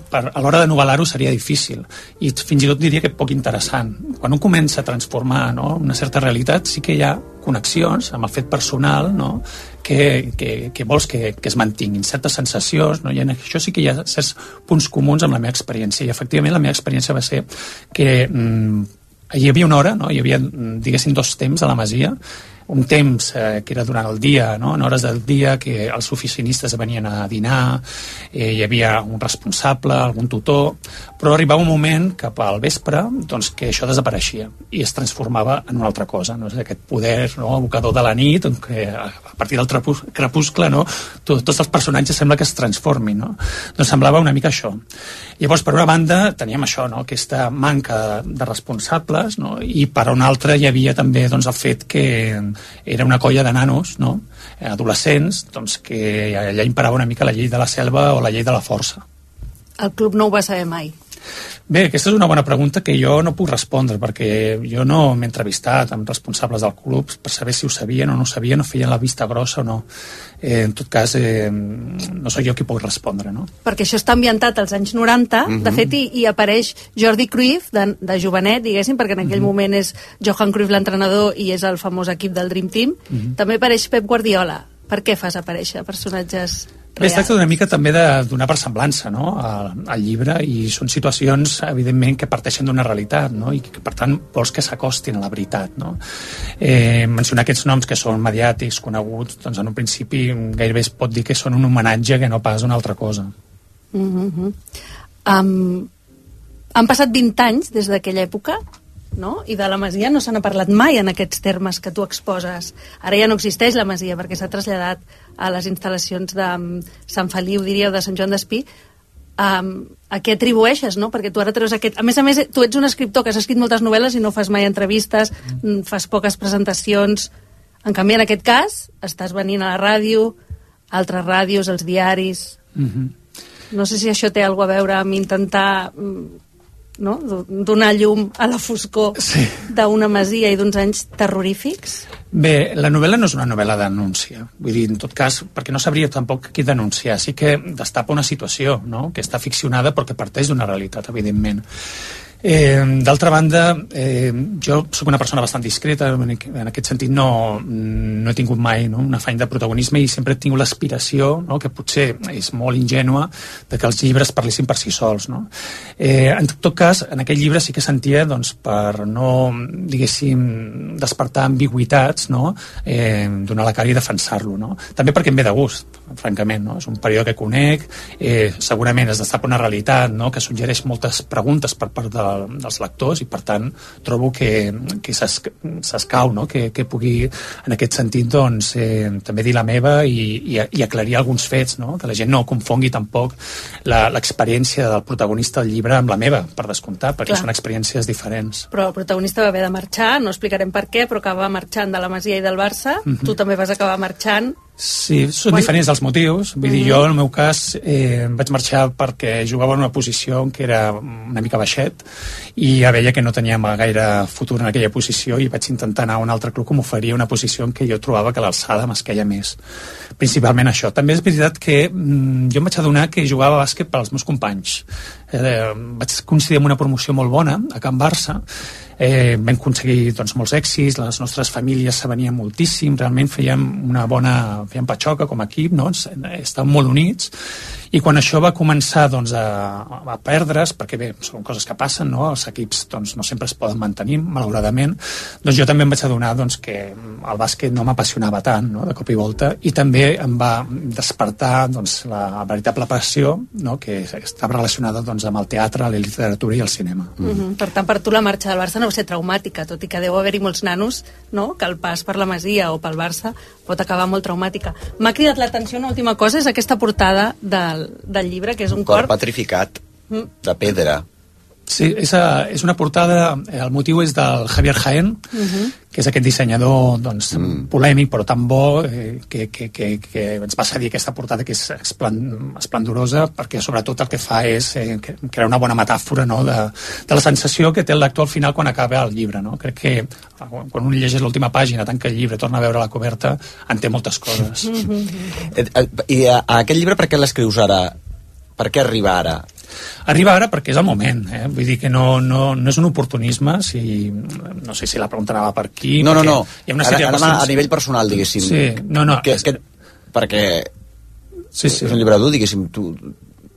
per, a l'hora de novel·lar-ho seria difícil, i fins i tot diria que poc interessant. Quan un comença a transformar no, una certa realitat, sí que hi ha connexions amb el fet personal, no? que, que, que vols que, que es mantinguin certes sensacions, no? i en això sí que hi ha certs punts comuns amb la meva experiència, i efectivament la meva experiència va ser que mm, hi havia una hora, no? hi havia, mm, diguéssim, dos temps a la Masia, un temps eh, que era durant el dia, no? en hores del dia, que els oficinistes venien a dinar, eh, hi havia un responsable, algun tutor, però arribava un moment cap al vespre doncs, que això desapareixia i es transformava en una altra cosa, no? És aquest poder no? evocador de la nit, en què a a partir del crepuscle no? Tot, tots els personatges sembla que es transformin. No? Doncs semblava una mica això. Llavors, per una banda, teníem això, no? aquesta manca de responsables, no? i per una altra hi havia també doncs, el fet que era una colla de nanos, no? adolescents, doncs, que allà imperava una mica la llei de la selva o la llei de la força. El club no ho va saber mai. Bé, aquesta és una bona pregunta que jo no puc respondre perquè jo no m'he entrevistat amb responsables del club per saber si ho sabien o no ho sabien o feien la vista grossa o no. Eh, en tot cas, eh, no sóc jo qui puc respondre, no? perquè això està ambientat als anys 90, Mhm. de fet, i, i apareix Jordi Cruyff, de, de jovenet, diguéssim, perquè en aquell moment és Johan Cruyff l'entrenador i és el famós equip del Dream Team. Mhm. També apareix Pep Guardiola. Per què fas aparèixer personatges Bé, es tracta una mica també de donar per semblança no? al, al llibre i són situacions, evidentment, que parteixen d'una realitat no? i que, per tant, vols que s'acostin a la veritat. No? Eh, mencionar aquests noms que són mediàtics, coneguts, doncs en un principi gairebé es pot dir que són un homenatge que no pas una altra cosa. Mm -hmm. um, han passat 20 anys des d'aquella època no? i de la Masia no se n'ha parlat mai en aquests termes que tu exposes. Ara ja no existeix la Masia perquè s'ha traslladat a les instal·lacions de um, Sant Feliu, diria, o de Sant Joan d'Espí. Um, a què atribueixes, no? Perquè tu ara treus aquest... A més a més, tu ets un escriptor que has escrit moltes novel·les i no fas mai entrevistes, mm. fas poques presentacions... En canvi, en aquest cas, estàs venint a la ràdio, altres ràdios, els diaris... Mm -hmm. No sé si això té alguna a veure amb intentar mm, no? Do- donar llum a la foscor sí. d'una masia i d'uns anys terrorífics? Bé, la novel·la no és una novel·la d'anúncia. Vull dir, en tot cas, perquè no sabria tampoc qui denunciar. Sí que destapa una situació, no?, que està ficcionada però que parteix d'una realitat, evidentment. Eh, D'altra banda, eh, jo sóc una persona bastant discreta, en aqu- en aquest sentit no, no he tingut mai no, un afany de protagonisme i sempre he tingut l'aspiració, no, que potser és molt ingènua, de que els llibres parlessin per si sols. No? Eh, en tot cas, en aquest llibre sí que sentia, doncs, per no, diguéssim, despertar ambigüitats, no? eh, donar la cara i defensar-lo. No? També perquè em ve de gust, francament. No? És un període que conec, eh, segurament es destapa una realitat no? que suggereix moltes preguntes per part de, dels lectors i, per tant, trobo que, que s'esc- s'escau no? que, que pugui, en aquest sentit, doncs, eh, també dir la meva i, i, i aclarir alguns fets, no? que la gent no confongui tampoc la- l'experiència del protagonista del llibre amb la meva, per descomptar, perquè Clar. són experiències diferents. Però el protagonista va haver de marxar, no explicarem per què, però acaba marxant de la Masia i del Barça. Mhm. Tu també vas acabar marxant. Sí, són Quan- diferents els motius. Vull dir, Mhm. jo, en el meu cas, eh, vaig marxar perquè jugava en una posició en què era una mica baixet i ja veia que no tenia gaire futur en aquella posició i vaig intentar anar a un altre club que m'oferia una posició en què jo trobava que l'alçada m'esqueia més. Principalment això. També és veritat que mm, jo em vaig adonar que jugava a bàsquet per als meus companys. Eh, vaig coincidir amb una promoció molt bona a Can Barça eh, vam aconseguir doncs, molts èxits, les nostres famílies s'avenien moltíssim, realment fèiem una bona fèiem patxoca com a equip, no? Estàvem molt units i quan això va començar doncs, a, a perdre's, perquè bé, són coses que passen, no? els equips doncs, no sempre es poden mantenir, malauradament, doncs jo també em vaig adonar doncs, que el bàsquet no m'apassionava tant, no? de cop i volta, i també em va despertar doncs, la veritable passió no? que estava relacionada doncs, amb el teatre, la literatura i el cinema. Mm -hmm. Per tant, per tu la marxa del Barça no va ser traumàtica, tot i que deu haver-hi molts nanos no? que el pas per la Masia o pel Barça pot acabar molt traumàtica. M'ha cridat l'atenció una última cosa, és aquesta portada del, del llibre, que és un, Cor cor... petrificat, Mm. de pedra. Sí, és, a, és una portada, eh, el motiu és del Javier Jaén, Uh -huh. que és aquest dissenyador doncs, mm. polèmic però tan bo eh, que, que, que, que ens va cedir aquesta portada que és esplen, esplendorosa perquè sobretot el que fa és eh, crear una bona metàfora no, de, de la sensació que té el lector al final quan acaba el llibre no? crec que quan un llegeix l'última pàgina tanca el llibre, torna a veure la coberta en té moltes coses Eh, eh, I a, a aquest llibre per què l'escrius ara? Per què arriba ara? Arriba ara perquè és el moment, eh? vull dir que no, no, no és un oportunisme, si, no sé si la pregunta anava per aquí... No, no, no. Hi ha una Ara, ara qüestions... a nivell personal, diguéssim. Sí, no, no. Que, que, perquè sí, sí. és un llibre dur, diguéssim, tu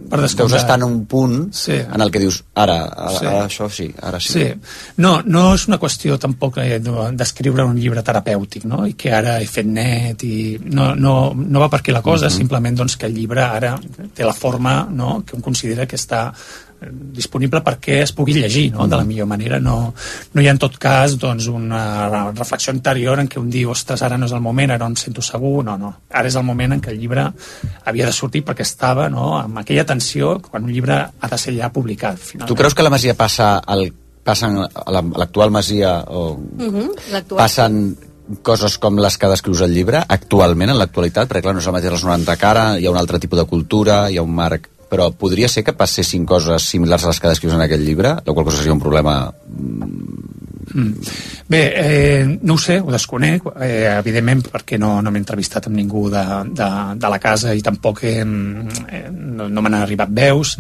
Per deus descomptat. estar en un punt Sí. en el que dius, ara, ara, Sí. ara això sí, ara sí. Sí. No, no és una qüestió tampoc eh, de- d'escriure un llibre terapèutic, no? I que ara he fet net i no, no, no va per aquí la cosa, Mhm. simplement doncs, que el llibre ara té la forma no? que un considera que està disponible perquè es pugui llegir no? de la millor manera no, no hi ha en tot cas doncs, una reflexió interior en què un diu ostres, ara no és el moment, ara no em sento segur no, no, ara és el moment en què el llibre havia de sortir perquè estava no? amb aquella tensió quan un llibre ha de ser ja publicat finalment. Tu creus que la Masia passa al, passen a la- a l'actual Masia o Uh -huh. Passen coses com les que descrius al llibre actualment, en l'actualitat, perquè clar, no és el mateix dels 90 que ara, hi ha un altre tipus de cultura, hi ha un marc però podria ser que passessin coses similars a les que descrius en aquest llibre, la qual cosa seria un problema Mm. Bé, eh, no ho sé, ho desconec, eh, evidentment perquè no, no m'he entrevistat amb ningú de, de, de la casa i tampoc eh, eh, no, no m'han arribat veus.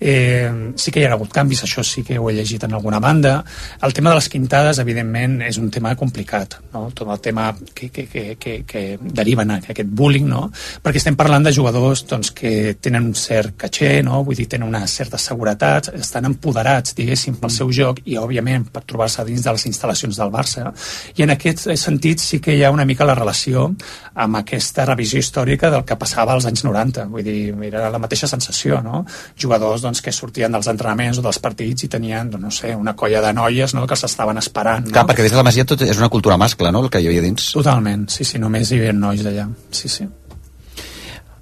Eh, sí que hi ha hagut canvis, això sí que ho he llegit en alguna banda. El tema de les quintades, evidentment, és un tema complicat, no? tot el tema que, que, que, que, que deriven a aquest bullying, no? perquè estem parlant de jugadors doncs, que tenen un cert caché, no? vull dir, tenen una certa seguretat, estan empoderats, diguéssim, pel seu joc i, òbviament, per trobar-se dins de les instal·lacions del Barça. I en aquest sentit sí que hi ha una mica la relació amb aquesta revisió històrica del que passava als anys 90. Vull dir, era la mateixa sensació, no? Jugadors doncs, que sortien dels entrenaments o dels partits i tenien, doncs, no sé, una colla de noies no? que s'estaven esperant. No? Clar, perquè des de la Masia tot és una cultura mascle, no?, el que hi havia dins. Totalment, sí, sí, només hi havia nois allà. Sí, sí.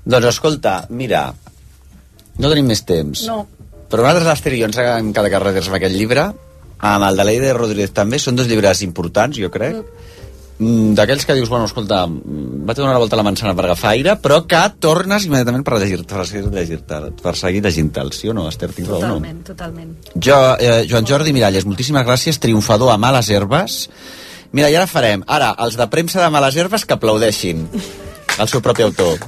Doncs escolta, mira, no tenim més temps. No. Però nosaltres, l'Ester i jo, ens hem quedat carretes amb aquest llibre, amb el de l'Eide Rodríguez també, són dos llibres importants, jo crec. mm, d'aquells que dius, bueno, escolta, mm, vaig a donar la volta a la manzana per agafar aire, però que tornes immediatament per, llegir per, seguir llegir-te, per seguir llegint-te'l, sí o no, Esther? Tinc raó, no? Totalment, totalment. Jo, eh, Joan Jordi Miralles, moltíssimes gràcies, triomfador a Males Herbes. Mira, i ara farem, ara, els de premsa de Males Herbes que aplaudeixin el seu propi autor.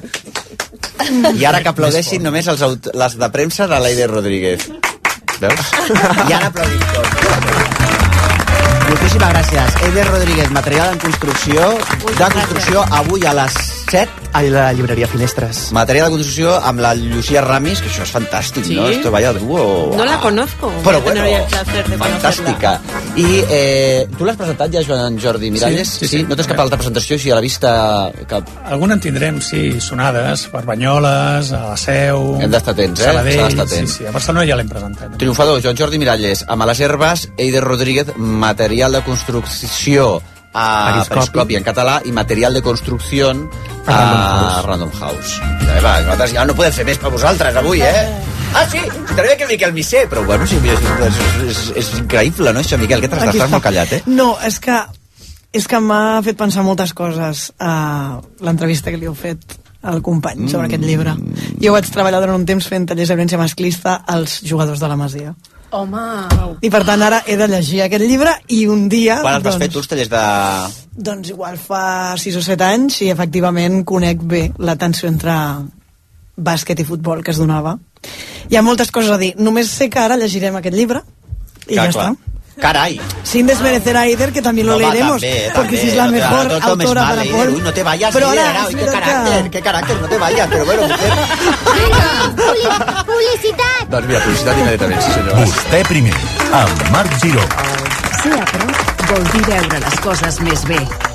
I ara que aplaudeixin només els, les de premsa de l'Aide Rodríguez. Veus? I ara aplaudim tots. Moltíssimes gràcies. Eider Rodríguez, material en construcció, de construcció, avui a les 7. A la llibreria Finestres. Material de construcció amb la Llucia Ramis, que això és fantàstic, Sí. ¿no? Esto vaya dúo. No la conozco. Però bueno, Fantàstica. I eh, tu l'has presentat ja, Joan Jordi Miralles? Sí, sí, sí. No tens cap altra presentació així a la vista? Cap... Alguna en tindrem, sí, sonades per Banyoles, a la Seu... Hem d'estar atents, eh? Sabadell, atents. Sí, sí, a Barcelona ja l'hem presentat. Triomfador, Joan Jordi Miralles, a Males Herbes, Eider Rodríguez, material de construcció a Periscopi. Periscopi en català i material de construcció A Random a House. Random House. Ja, va, nosaltres ja no podem fer més per vosaltres avui, eh? Ah, sí? També que el Miquel Missé, però bueno, sí, és, és, és, és increïble, no, això, Miquel? Que t'has d'estar molt callat, eh? No, és que és que m'ha fet pensar moltes coses a l'entrevista que li heu fet al company sobre aquest llibre. Jo vaig treballar durant un temps fent tallers de violència masclista als jugadors de la Masia. Home... I per tant ara he de llegir aquest llibre i un dia... Quan els vas doncs, fer tu els tallers de... Doncs igual fa 6 o 7 anys i efectivament conec bé la tensió entre bàsquet i futbol que es donava. Hi ha moltes coses a dir. Només sé que ara llegirem aquest llibre i Clar, ja clar. està. Carai. Sin desmerecer a Eider, que también lo No, leeremos, també, porque si es la no te- mejor no autora mal, para Eider. Paul. Uy, no te vayas, Pero ahora, es qué carácter, qué carácter, no te vayas, pero bueno, mujer. Publicitat! Doncs mira, publicitat immediatament, sí senyor. Vostè primer, amb Marc Giró. Ser a prop vol dir veure les coses més bé.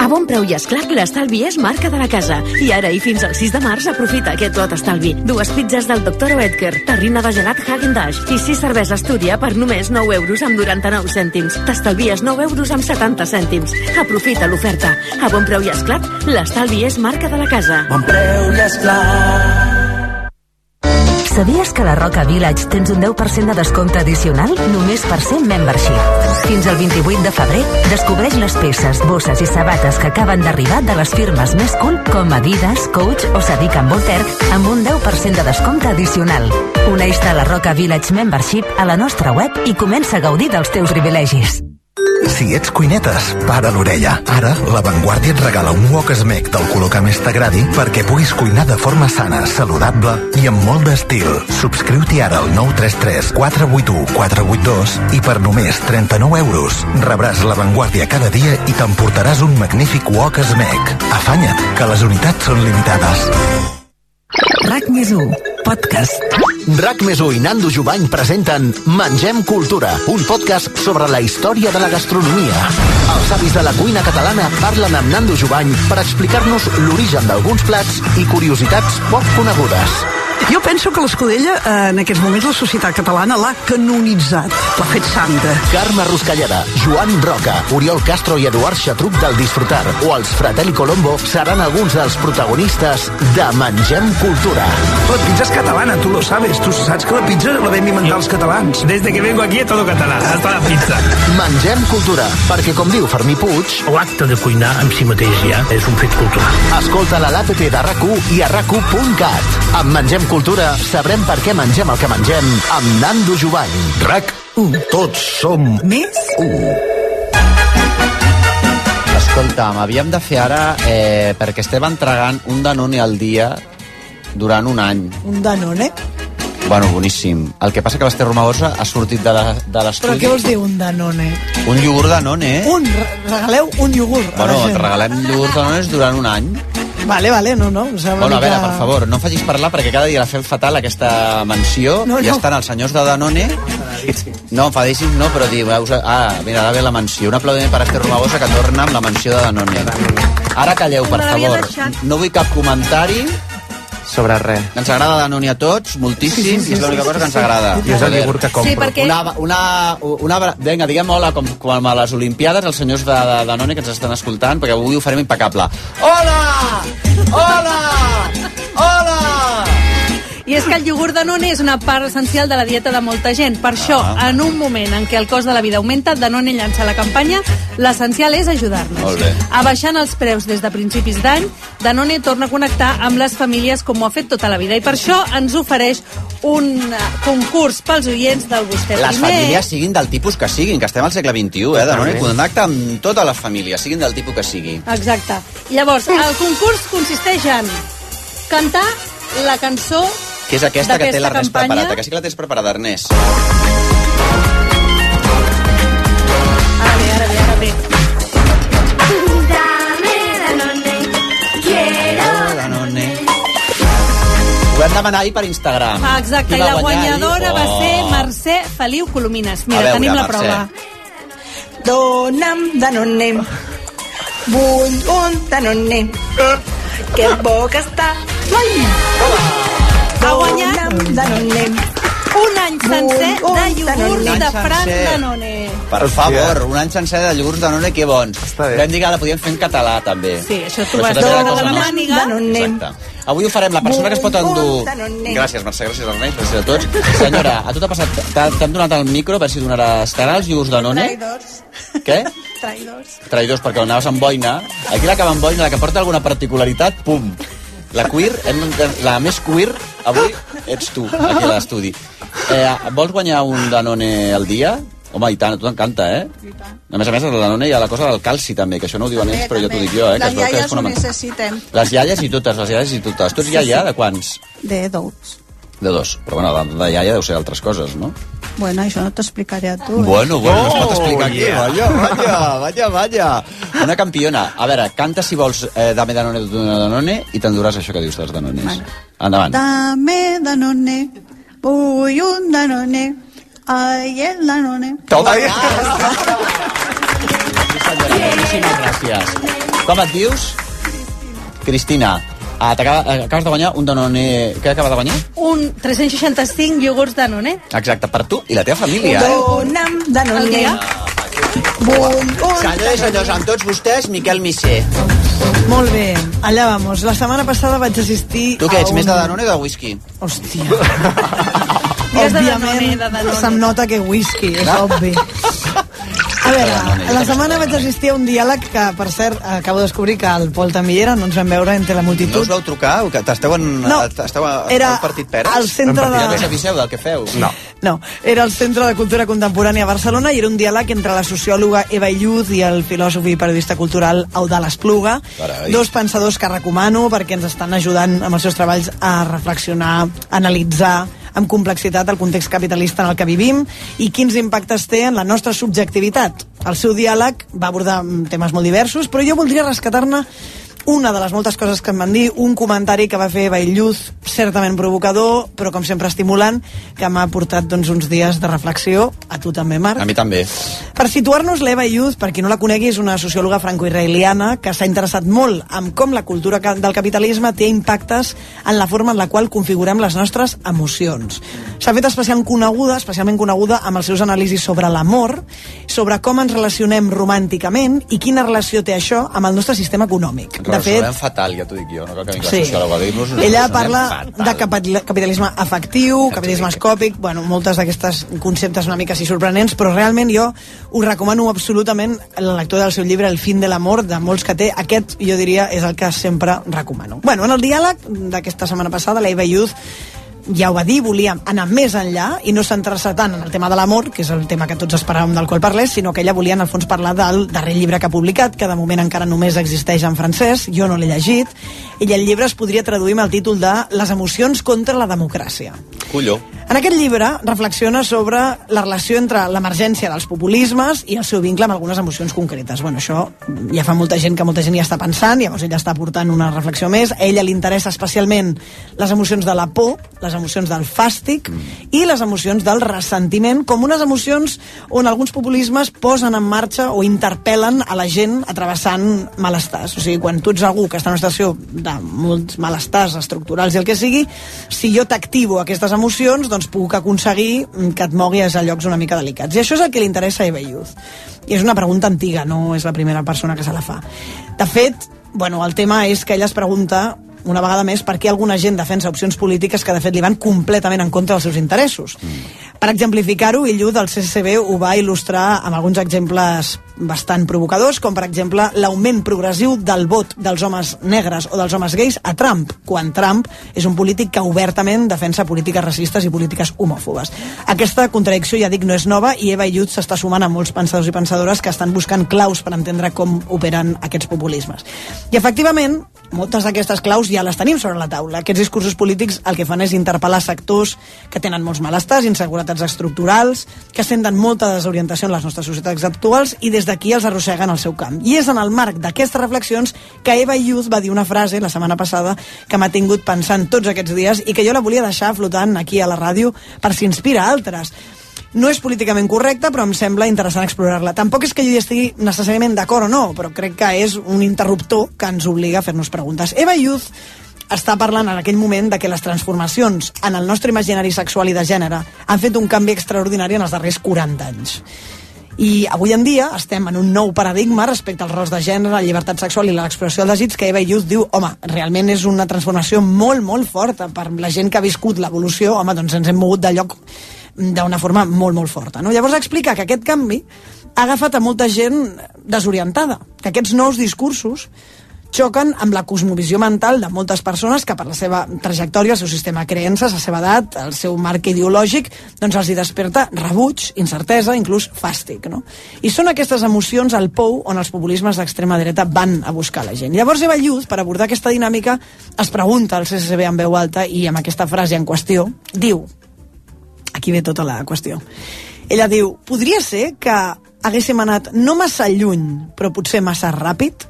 A bon preu i esclat, l'estalvi és marca de la casa. I ara i fins al 6 de març aprofita aquest lot estalvi. Dues pizzas del Dr. Oetker, terrina de gelat Häagen-Dazs i sis cerveses Túria per només 9 euros amb 99 cèntims. T'estalvies 9 euros amb 70 cèntims. Aprofita l'oferta. A bon preu i esclat, l'estalvi és marca de la casa. Bon preu i esclat. Sabies que a la Roca Village tens un 10% de descompte addicional només per ser membership? Fins al 28 de febrer, descobreix les peces, bosses i sabates que acaben d'arribar de les firmes més cool com Adidas, Coach o Sadiq Voltaire amb un 10% de descompte addicional. Uneix-te a la Roca Village Membership a la nostra web i comença a gaudir dels teus privilegis. Si ets cuinetes, para l'orella. Ara, La Vanguardia et regala un wok smeg del color que més t'agradi perquè puguis cuinar de forma sana, saludable i amb molt d'estil. Subscriu-t'hi ara al 933 481 482 i per només 39 euros rebràs La Vanguardia cada dia i t'emportaràs un magnífic wok smeg. Afanya't, que les unitats són limitades. RAC més 1, podcast. RAC més i Nando Jubany presenten Mengem Cultura, un podcast sobre la història de la gastronomia. Els avis de la cuina catalana parlen amb Nando Jubany per explicar-nos l'origen d'alguns plats i curiositats poc conegudes. Jo penso que l'Escudella, eh, en aquests moments, la societat catalana l'ha canonitzat, l'ha fet santa. Carme Ruscalleda, Joan Roca, Oriol Castro i Eduard Xatruc del Disfrutar o els Fratelli Colombo seran alguns dels protagonistes de Mengem Cultura. La pizza es catalana, tú lo sabes. Tú saps que la pizza la vam inventar els catalans. Desde que vengo aquí es todo català, hasta la pizza. Mengem Cultura, perquè com diu Fermí Puig... L'acte de cuinar en si mateix ja és un fet cultural. Escolta-la a l'APP de rac i a rac Amb Mengem Cultura sabrem per què mengem el que mengem amb Nando Jubany. RAC 1. Tots som més 1. Escolta'm, havíem de fer ara, eh, perquè estem entregant un Danone al dia durant un any. Un Danone. Bueno, boníssim. El que passa que l'Ester Romagosa ha sortit de la- de Però l'estudi. què vols dir un Danone? Un iogurt Danone, eh? Un, re- regaleu un iogurt. Bueno, regalem iogurt Danone durant un any. Vale, vale, no, no. Bueno, a veure, per favor, no facis parlar perquè cada dia la fem fatal aquesta mansió No, i no. estan els senyors de Danone no, enfadíssims no, però diu, ah, mira, ara ve la mansió. Un aplaudiment per Esther Romagosa que torna amb la mansió de Danone. Ara calleu, per favor. No vull cap comentari Sobre res. Ens agrada Danone a tots, moltíssim, Sí, sí, sí, i és l'única sí, cosa que ens sí. agrada. I és el iogurt que compro. Sí, perquè- Una, una, una, una, vinga, diguem hola, com, com a les Olimpiades, els senyors de, de Danone que ens estan escoltant, perquè avui ho farem impecable. Hola! Hola! I és que el iogurt Danone és una part essencial de la dieta de molta gent. Per això, Ah. en un moment en què el cost de la vida augmenta, Danone llança la campanya L'essencial és ajudar-nos. Molt bé. Abaixant els preus des de principis d'any, Danone torna a connectar amb les famílies com ho ha fet tota la vida. I per això ens ofereix un eh, concurs pels oients del Vostè Les Primer. famílies siguin del tipus que siguin, que estem al segle XXI, eh? Danone connecta amb totes les famílies, siguin del tipus que sigui. Exacte. Llavors, el concurs consisteix en cantar la cançó Que és aquesta que té l'Ernest campanya. preparada, que sí que la tens preparada, Ernest. Ara bé, ara bé, ara bé. Danone. Ho vam demanar ahir per Instagram. Ah, exacte, i la ahir? guanyadora va Oh. ser Mercè Feliu Colomines. Mira, veure, tenim la Mercè. prova. Dona'm Danone. Vull un Danone. Que bo que està. Ai! Ha guanyat Danone. un any sencer Un de iogurt Danone. de Un any Fran sencer. Danone. Per favor, un any sencer de iogurts Danone, que bons. Vam dir que la podíem fer en català, també. Sí, això tu vas de la màniga. Exacte. Avui ho farem. La persona que es pot endur... Gràcies, Mercè, gràcies, Ernest, gràcies a tots. Senyora, a tu t'ha passat... t'ha- T'han donat el micro, a veure si donaràs... T'agraden els iogurts Danone? Traïdors. Què? Traïdors. Traïdors, perquè anaves amb boina. Aquí la que va amb boina, la que porta alguna particularitat, pum. La queer, hem, la més queer, avui ets tu, aquí a l'estudi. Eh, vols guanyar un Danone al dia? Home, i tant, a tu t'encanta, eh? A més a més, el Danone hi ha la cosa del calci, també, que això no ho diuen ells, però jo t'ho dic jo, eh? Que es Les veu que és iaies ho fonamental. necessitem. Les iaies i totes, les iaies i totes. Tu ets iaia de quants? De dos. De dos. Però bueno, de, de iaia deu ser altres coses, no? Bueno, això no t'explicaré a tu. eh? Bueno, bueno, no es pot explicar aquí. yeah. Vaya, vaya, vaya, vaya. Una campiona. A veure, canta si vols eh, Dame Danone, Danone, Danone i t'enduràs això que dius dels Danones. Vale. Endavant. Dame Danone. Vull un Danone. Ai, el Danone. Toma. Sí, senyora, moltíssimes gràcies. Com et dius? Cristina. Ah, t'acaba- eh, acabes de guanyar un Danone... Què acaba de guanyar? Un 365 iogurts Danone. Exacte, per tu i la teva família. Eh? Dona'm Al Danone. Vull un Senyores i senyors, amb tots vostès, Miquel Missé. Molt bé, allà vamos. La setmana passada vaig assistir Tu què ets, un... més de Danone o de whisky? Hòstia. De Òbviament, Danone, de Danone. se'm nota que whisky, és obvi. A veure, la setmana vaig assistir a un diàleg que, per cert, acabo de descobrir que el Pol també hi era, no ens vam veure entre la No multitud. us vau trucar? O que T'esteu en, No, esteu a, era al partit Peres? al centre de- Ja no us aviseu del que feu? No. No, era el Centre de Cultura Contemporània a Barcelona i era un diàleg entre la sociòloga Eva Illuz i el filòsof i periodista cultural Eudal Espluga, Carai. dos pensadors que recomano perquè ens estan ajudant amb els seus treballs a reflexionar, a analitzar amb complexitat el context capitalista en el que vivim i quins impactes té en la nostra subjectivitat. El seu diàleg va abordar mm, temes molt diversos, però jo voldria rescatar-ne una de les moltes coses que em van dir, un comentari que va fer Bailluz, certament provocador, però com sempre estimulant, que m'ha portat doncs, uns dies de reflexió, a tu també, Marc. A mi també. Per situar-nos, l'Eva Youth, per qui no la conegui, és una sociòloga franco-israeliana que s'ha interessat molt en com la cultura del capitalisme té impactes en la forma en la qual configurem les nostres emocions. S'ha fet especialment coneguda, especialment coneguda amb els seus anàlisis sobre l'amor, sobre com ens relacionem romànticament i quina relació té això amb el nostre sistema econòmic. De fet... fatal, ja t'ho dic jo, no cal que vingui Sí. la sociòloga a dir-nos. Ella parla de capital- capitalisme afectiu, capitalisme escòpic, bueno, moltes d'aquestes conceptes una mica així sorprenents, però realment jo us recomano absolutament la lectura del seu llibre El fin de l'amor, de molts que té. Aquest, jo diria, és el que sempre recomano. Bueno, en el diàleg d'aquesta setmana passada, la Eva Youth ja ho va dir, volia anar més enllà i no centrar-se tant en el tema de l'amor, que és el tema que tots esperàvem del qual parlés, sinó que ella volia en el fons parlar del darrer llibre que ha publicat, que de moment encara només existeix en francès, jo no l'he llegit, i el llibre es podria traduir amb el títol de Les emocions contra la democràcia. Colló. En aquest llibre reflexiona sobre la relació entre l'emergència dels populismes i el seu vincle amb algunes emocions concretes. Bueno, això ja fa molta gent que molta gent ja està pensant, llavors ella està portant una reflexió més. A ella li interessa especialment les emocions de la por, les emocions del fàstic i les emocions del ressentiment, com unes emocions on alguns populismes posen en marxa o interpel·len a la gent atravessant malestars. O sigui, quan tu ets algú que està en una situació de molts malestars estructurals i el que sigui, si jo t'activo aquestes emocions, doncs puc aconseguir que et moguis a llocs una mica delicats. I això és el que li interessa a Eva Youth. I és una pregunta antiga, no és la primera persona que se la fa. De fet, bueno, el tema és que ella es pregunta una vegada més per què alguna gent defensa opcions polítiques que de fet li van completament en contra dels seus interessos. Per exemplificar-ho, Illu del CCB ho va il·lustrar amb alguns exemples bastant provocadors, com per exemple l'augment progressiu del vot dels homes negres o dels homes gais a Trump, quan Trump és un polític que obertament defensa polítiques racistes i polítiques homòfobes. Aquesta contradicció, ja dic, no és nova i Eva Youth s'està sumant a molts pensadors i pensadores que estan buscant claus per entendre com operen aquests populismes. I efectivament, moltes d'aquestes claus ja les tenim sobre la taula. Aquests discursos polítics el que fan és interpel·lar sectors que tenen molts malestars, inseguretats estructurals, que senten molta desorientació en les nostres societats actuals i des d'aquí els arrosseguen al seu camp. I és en el marc d'aquestes reflexions que Eva Youth va dir una frase la setmana passada que m'ha tingut pensant tots aquests dies i que jo la volia deixar flotant aquí a la ràdio per si inspira altres. No és políticament correcta, però em sembla interessant explorar-la. Tampoc és que jo hi estigui necessàriament d'acord o no, però crec que és un interruptor que ens obliga a fer-nos preguntes. Eva Youth està parlant en aquell moment de que les transformacions en el nostre imaginari sexual i de gènere han fet un canvi extraordinari en els darrers 40 anys. I avui en dia estem en un nou paradigma respecte als rols de gènere, la llibertat sexual i l'expressió del desig, que Eva Youth diu, home, realment és una transformació molt, molt forta per la gent que ha viscut l'evolució, home, doncs ens hem mogut de lloc d'una forma molt, molt forta. No? Llavors explica que aquest canvi ha agafat a molta gent desorientada, que aquests nous discursos xoquen amb la cosmovisió mental de moltes persones que per la seva trajectòria, el seu sistema de creences, la seva edat, el seu marc ideològic, doncs els hi desperta rebuig, incertesa, inclús fàstic. No? I són aquestes emocions al pou on els populismes d'extrema dreta van a buscar la gent. Llavors Eva Lluz, per abordar aquesta dinàmica, es pregunta al CCCB en veu alta i amb aquesta frase en qüestió, diu, aquí ve tota la qüestió, ella diu, podria ser que haguéssim anat no massa lluny, però potser massa ràpid?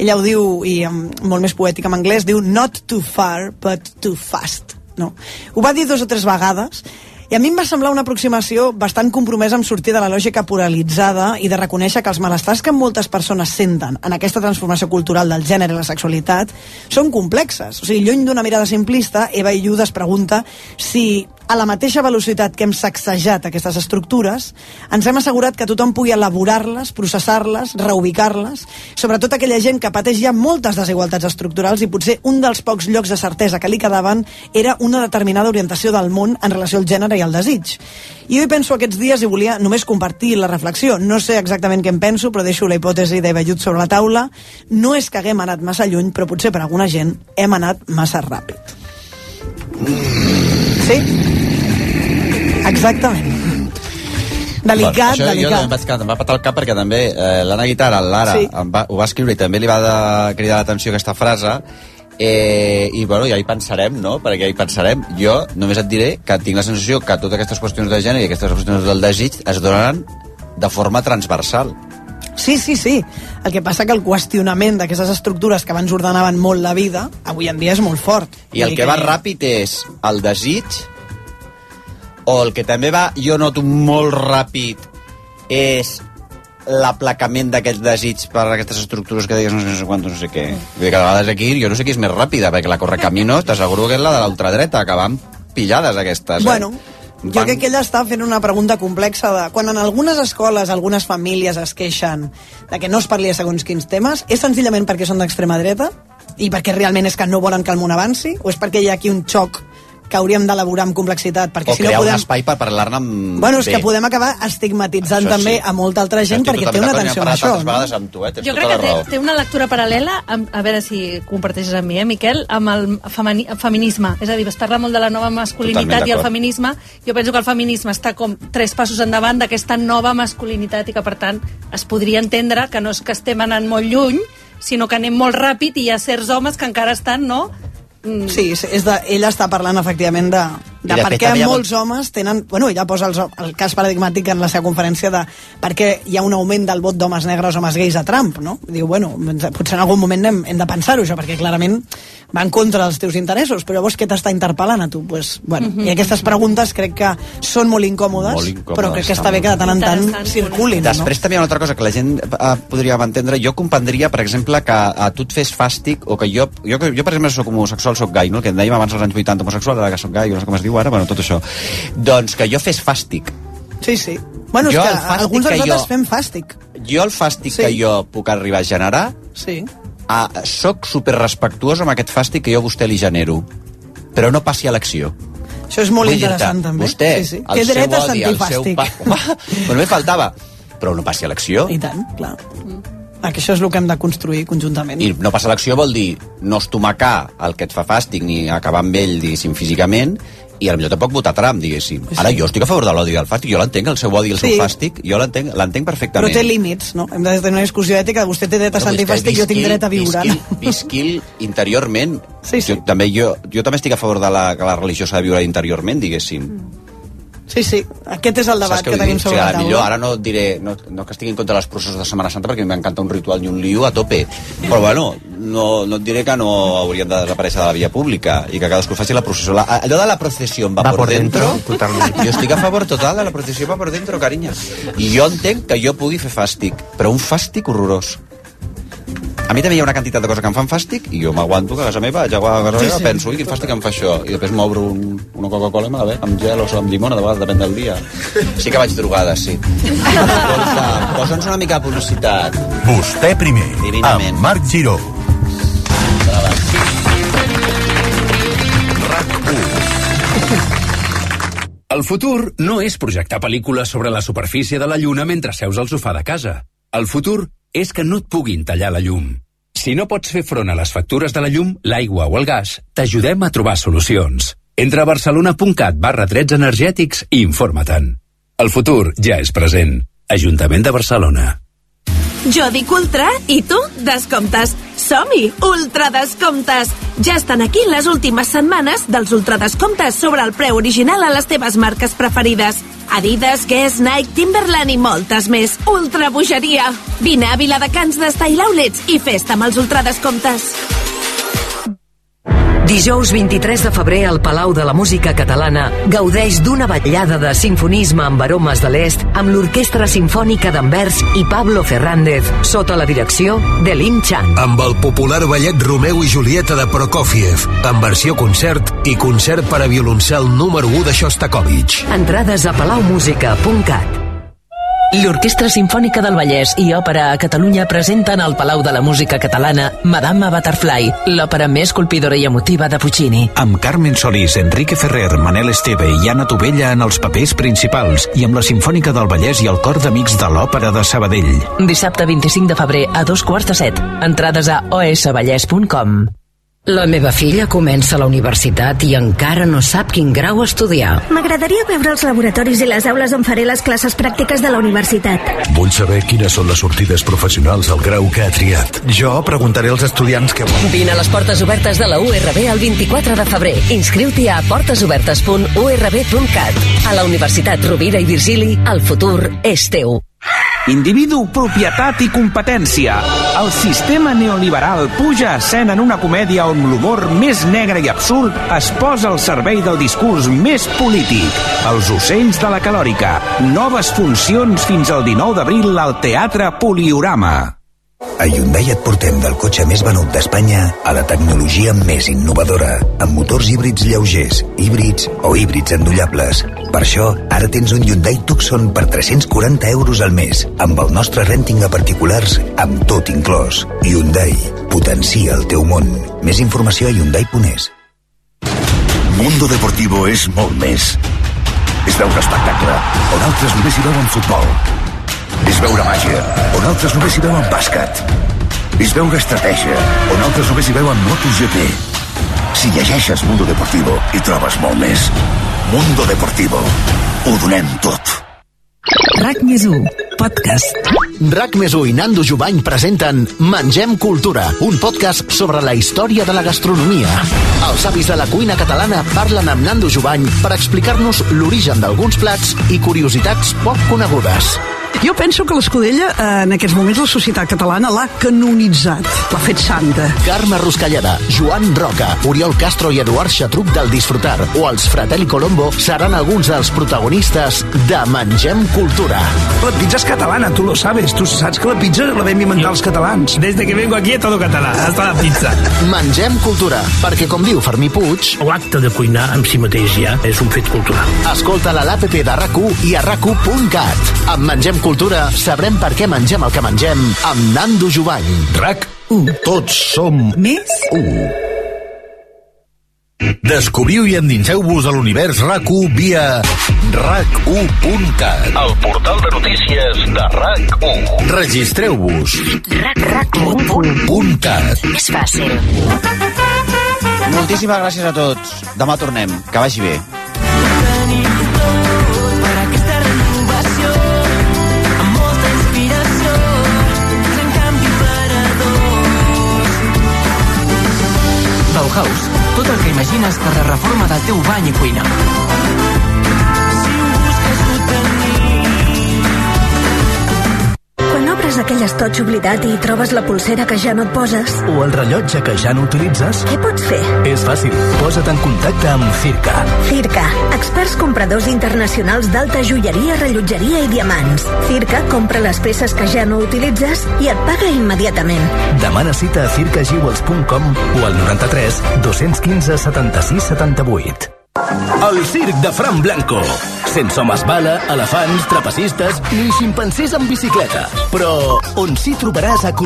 ella ho diu, i molt més poètic en anglès, diu not too far, but too fast. No? Ho va dir dos o tres vegades, i a mi em va semblar una aproximació bastant compromesa amb sortir de la lògica pluralitzada i de reconèixer que els malestars que moltes persones senten en aquesta transformació cultural del gènere i la sexualitat són complexes. O sigui, lluny d'una mirada simplista, Eva Illud es pregunta si a la mateixa velocitat que hem sacsejat aquestes estructures, ens hem assegurat que tothom pugui elaborar-les, processar-les, reubicar-les, sobretot aquella gent que pateix ja moltes desigualtats estructurals i potser un dels pocs llocs de certesa que li quedaven era una determinada orientació del món en relació al gènere i al desig. I jo hi penso aquests dies i volia només compartir la reflexió. No sé exactament què en penso, però deixo la hipòtesi d'Eva Llut sobre la taula. No és que haguem anat massa lluny, però potser per alguna gent hem anat massa ràpid. Sí? Exactament. Delicat, bueno, això delicat. Jo em vaig, em va patar el cap perquè també eh, l'Anna Guitarra, l'Ara, Sí. sí. va, ho va escriure i també li va de, cridar l'atenció aquesta frase eh, i bueno, ja hi pensarem, no? Perquè ja hi pensarem. Jo només et diré que tinc la sensació que totes aquestes qüestions de gènere i aquestes qüestions del desig es donen de forma transversal. Sí, sí, sí. El que passa que el qüestionament d'aquestes estructures que abans ordenaven molt la vida, avui en dia és molt fort. I el que dir va ràpid és el desig, o el que també va, jo noto molt ràpid, és l'aplacament d'aquest desig per aquestes estructures que deies no sé, no sé quantos, no sé què. Vull dir que a vegades aquí jo no sé qui és més ràpida, perquè la Correcaminos t'asseguro que és la de l'ultradreta, que van pillades aquestes. Bueno, eh? Jo crec que ella està fent una pregunta complexa de... Quan en algunes escoles, algunes famílies es queixen de que no es parli de segons quins temes, és senzillament perquè són d'extrema dreta? I perquè realment és que no volen que el món avanci? O és perquè hi ha aquí un xoc que hauríem d'elaborar amb complexitat? Perquè o si no crear podem... un espai per parlar-ne amb... Bueno, és bé. que podem acabar estigmatitzant Això també sí. a molta altra gent perquè té una n'hem amb això. No? amb tu, eh? Tens Jo tota crec que té, raó. té una lectura paral·lela, amb, a veure si comparteixes amb mi, eh, Miquel, amb el femini, feminisme. És a dir, es parla molt de la nova masculinitat i el feminisme. Jo penso que el feminisme està com tres passos endavant d'aquesta nova masculinitat i que, per tant, es podria entendre que no és que estem anant molt lluny, sinó que anem molt ràpid i hi ha certs homes que encara estan, no?, Sí, és és de, ella està parlant efectivament de, de de per què molts homes tenen... Bueno, ella posa el, el cas paradigmàtic en la seva conferència de per què hi ha un augment del vot d'homes negres o homes gais a Trump, no? Diu, bueno, potser en algun moment hem, hem de pensar-ho, això, perquè clarament va en contra dels teus interessos, però llavors què t'està interpel·lant a tu? Pues, bueno, Mhm. I aquestes preguntes crec que són molt incòmodes, Molt incòmodes, però crec que està bé que de tant en tant circulin, Després també hi ha una altra cosa que la gent eh, podria entendre. Jo comprendria, per exemple, que a tu et fes fàstic o que jo, jo, jo per exemple, soc homosexual, soc gai, no? el que en dèiem abans als anys 80 homosexual, ara que soc gai, no sé com es diu ara, bueno, tot això. Doncs que jo fes fàstic. Sí, sí. Bueno, Jo és que alguns de nosaltres fem fàstic. Jo el fàstic Sí. que jo puc arribar a generar, Sí. ah, soc super respectuós amb aquest fàstic que jo a vostè li genero, però no passi a l'acció. Això és molt Vull interessant, també. Vostè, sí, sí. el Té seu dret a odi, sentir seu fàstic. pa... Home, però només faltava. Però no passi a l'acció. I tant, clar. Que això és el que hem de construir conjuntament. I no passar a l'acció vol dir no estomacar el que et fa fàstic ni acabar amb ell, diguéssim, físicament, i a millor tampoc votar Trump, diguéssim. Ara jo estic a favor de l'odi i del fàstic, jo l'entenc, el seu odi i el Sí. seu fàstic, jo l'entenc l'entenc Però perfectament. té límits, no? Hem de tenir una discussió ètica. Vostè té dret a sentir fàstic, jo tinc dret a viure. Visqui, visqui interiorment. Sí, sí. Jo, també, jo, jo també estic a favor de la, que la religió s'ha de viure interiorment, diguéssim. Sí, sí. Aquest és el debat que vull tenim sobre la taula. millor, ara no diré, no, no que estigui en contra de les processos de Setmana Santa perquè m'encanta un ritual i un liu a tope, però bueno, no, no et diré que no haurien de desaparèixer de la via pública i que cadascú faci la processió. La, allò de la processió va, Va por, por dentro, dentro, totalment. jo estic a favor total de la processió va por dentro, carinya. I jo entenc que jo pugui fer fàstic, però un fàstic horrorós. A mi també hi ha una quantitat de coses que em fan fàstic i jo m'aguanto que a casa meva, ja a casa Sí, meva sí. penso, ui, quin fàstic em fa això i després m'obro un, una Coca-Cola i me la bec amb gel o amb llimona, de vegades depèn del dia sí que vaig drogada, sí escolta, posa'ns una mica de publicitat Vostè primer, Divinament. amb Marc Giró. El futur no és projectar pel·lícules sobre la superfície de la Lluna mentre seus al sofà de casa. El futur és que no et puguin tallar la llum. Si no pots fer front a les factures de la llum, l'aigua o el gas, t'ajudem a trobar solucions. Entra a barcelona.cat barra drets energètics i informa-te'n. El futur ja és present. Ajuntament de Barcelona. Jo dic ultra i tu descomptes. Som-hi! Ultra descomptes! Ja estan aquí les últimes setmanes dels ultra descomptes sobre el preu original a les teves marques preferides. Adidas, Guess, Nike, Timberland i moltes més. Ultra bogeria! Vine a Viladecans de Style Outlets i festa amb els ultra descomptes. Dijous 23 de febrer al Palau de la Música Catalana gaudeix d'una vetllada de sinfonisme amb aromes de l'est amb l'Orquestra Simfònica d'Anvers i Pablo Fernández sota la direcció de Lim Chan. amb el popular ballet Romeu i Julieta de Prokofiev, en versió concert i concert per a violoncel número 1 de Shostakovich. Entrades a palaumusica.cat L'Orquestra Simfònica del Vallès i Òpera a Catalunya presenten al Palau de la Música Catalana Madame Butterfly, l'òpera més colpidora i emotiva de Puccini. amb Carmen Solís, Enrique Ferrer, Manel Esteve i Anna Tovella en els papers principals i amb la Simfònica del Vallès i el Cor d'Amics de l'Òpera de Sabadell. Dissabte 25 de febrer a dos quarts de set. Entrades a osvallès.com. La meva filla comença la universitat i encara no sap quin grau estudiar. M'agradaria veure els laboratoris i les aules on faré les classes pràctiques de la universitat. Vull saber quines són les sortides professionals al grau que ha triat. Jo preguntaré als estudiants què volen. Vine a les portes obertes de la URB el 24 de febrer. Inscriu-t'hi a portesobertes.urb.cat. A la Universitat Rovira i Virgili, el futur és teu. Individu, propietat i competència. El sistema neoliberal puja a escena en una comèdia on l'humor més negre i absurd es posa al servei del discurs més polític. Els ocells de la calòrica. Noves funcions fins al 19 d'abril al Teatre Poliorama. A Hyundai et portem del cotxe més venut d'Espanya a la tecnologia més innovadora, amb motors híbrids lleugers, híbrids o híbrids endollables. Per això, ara tens un Hyundai Tucson per 340 euros al mes, amb el nostre renting a particulars, amb tot inclòs. Hyundai, potencia el teu món. Més informació a hyundai.es. Mundo Deportivo és molt més. És veure espectacle, on altres només hi veuen futbol. És veure màgia, on altres només hi veuen bàsquet. És veure estratègia, on altres només hi veuen MotoGP. Si llegeixes Mundo Deportivo, hi trobes molt més. Mundo Deportivo. Ho donem tot. RAC més 1, podcast. RAC més i Nando Jubany presenten Mengem Cultura, un podcast sobre la història de la gastronomia. Els avis de la cuina catalana parlen amb Nando Jubany per explicar-nos l'origen d'alguns plats i curiositats poc conegudes. Jo penso que l'Escudella, eh, en aquests moments, la societat catalana l'ha canonitzat, l'ha fet santa. Carme Ruscalleda, Joan Roca, Oriol Castro i Eduard Xatruc del Disfrutar o els Fratelli Colombo seran alguns dels protagonistes de Mengem Cultura. La pizza es catalana, tu lo sabes. Tu saps que la pizza la vam inventar els catalans. Desde que vengo aquí todo català, hasta la pizza. Mengem Cultura, perquè com diu Fermí Puig... L'acte de cuinar en si mateix ja és un fet cultural. Escolta-la a l'APP de rac i a rac Amb Mengem Cultura sabrem per què mengem el que mengem amb Nando Jovany. RAC 1. Tots som més 1. Descobriu i endinseu-vos a l'univers RAC1 via rac1.cat El portal de notícies de RAC1 Registreu-vos rac1.cat És fàcil. Moltíssimes gràcies a tots. Demà tornem. Que vagi bé. Bauhaus, tot el que imagines per la reforma del teu bany i cuina. Obres aquell estoig oblidat i trobes la pulsera que ja no et poses, O el rellotge que ja no utilitzes? què pots fer? És fàcil. Posa't en contacte amb Circa. Circa, experts compradors internacionals d'alta joieria, rellotgeria i diamants. Circa compra les peces que ja no utilitzes i et paga immediatament. Demana cita a circajewels.com o al 93 215 76 78. El circ de Fran Blanco. Sense homes bala, elefants, trapecistes, Ni ximpancers amb bicicleta, però on sí trobaràs acrobàcies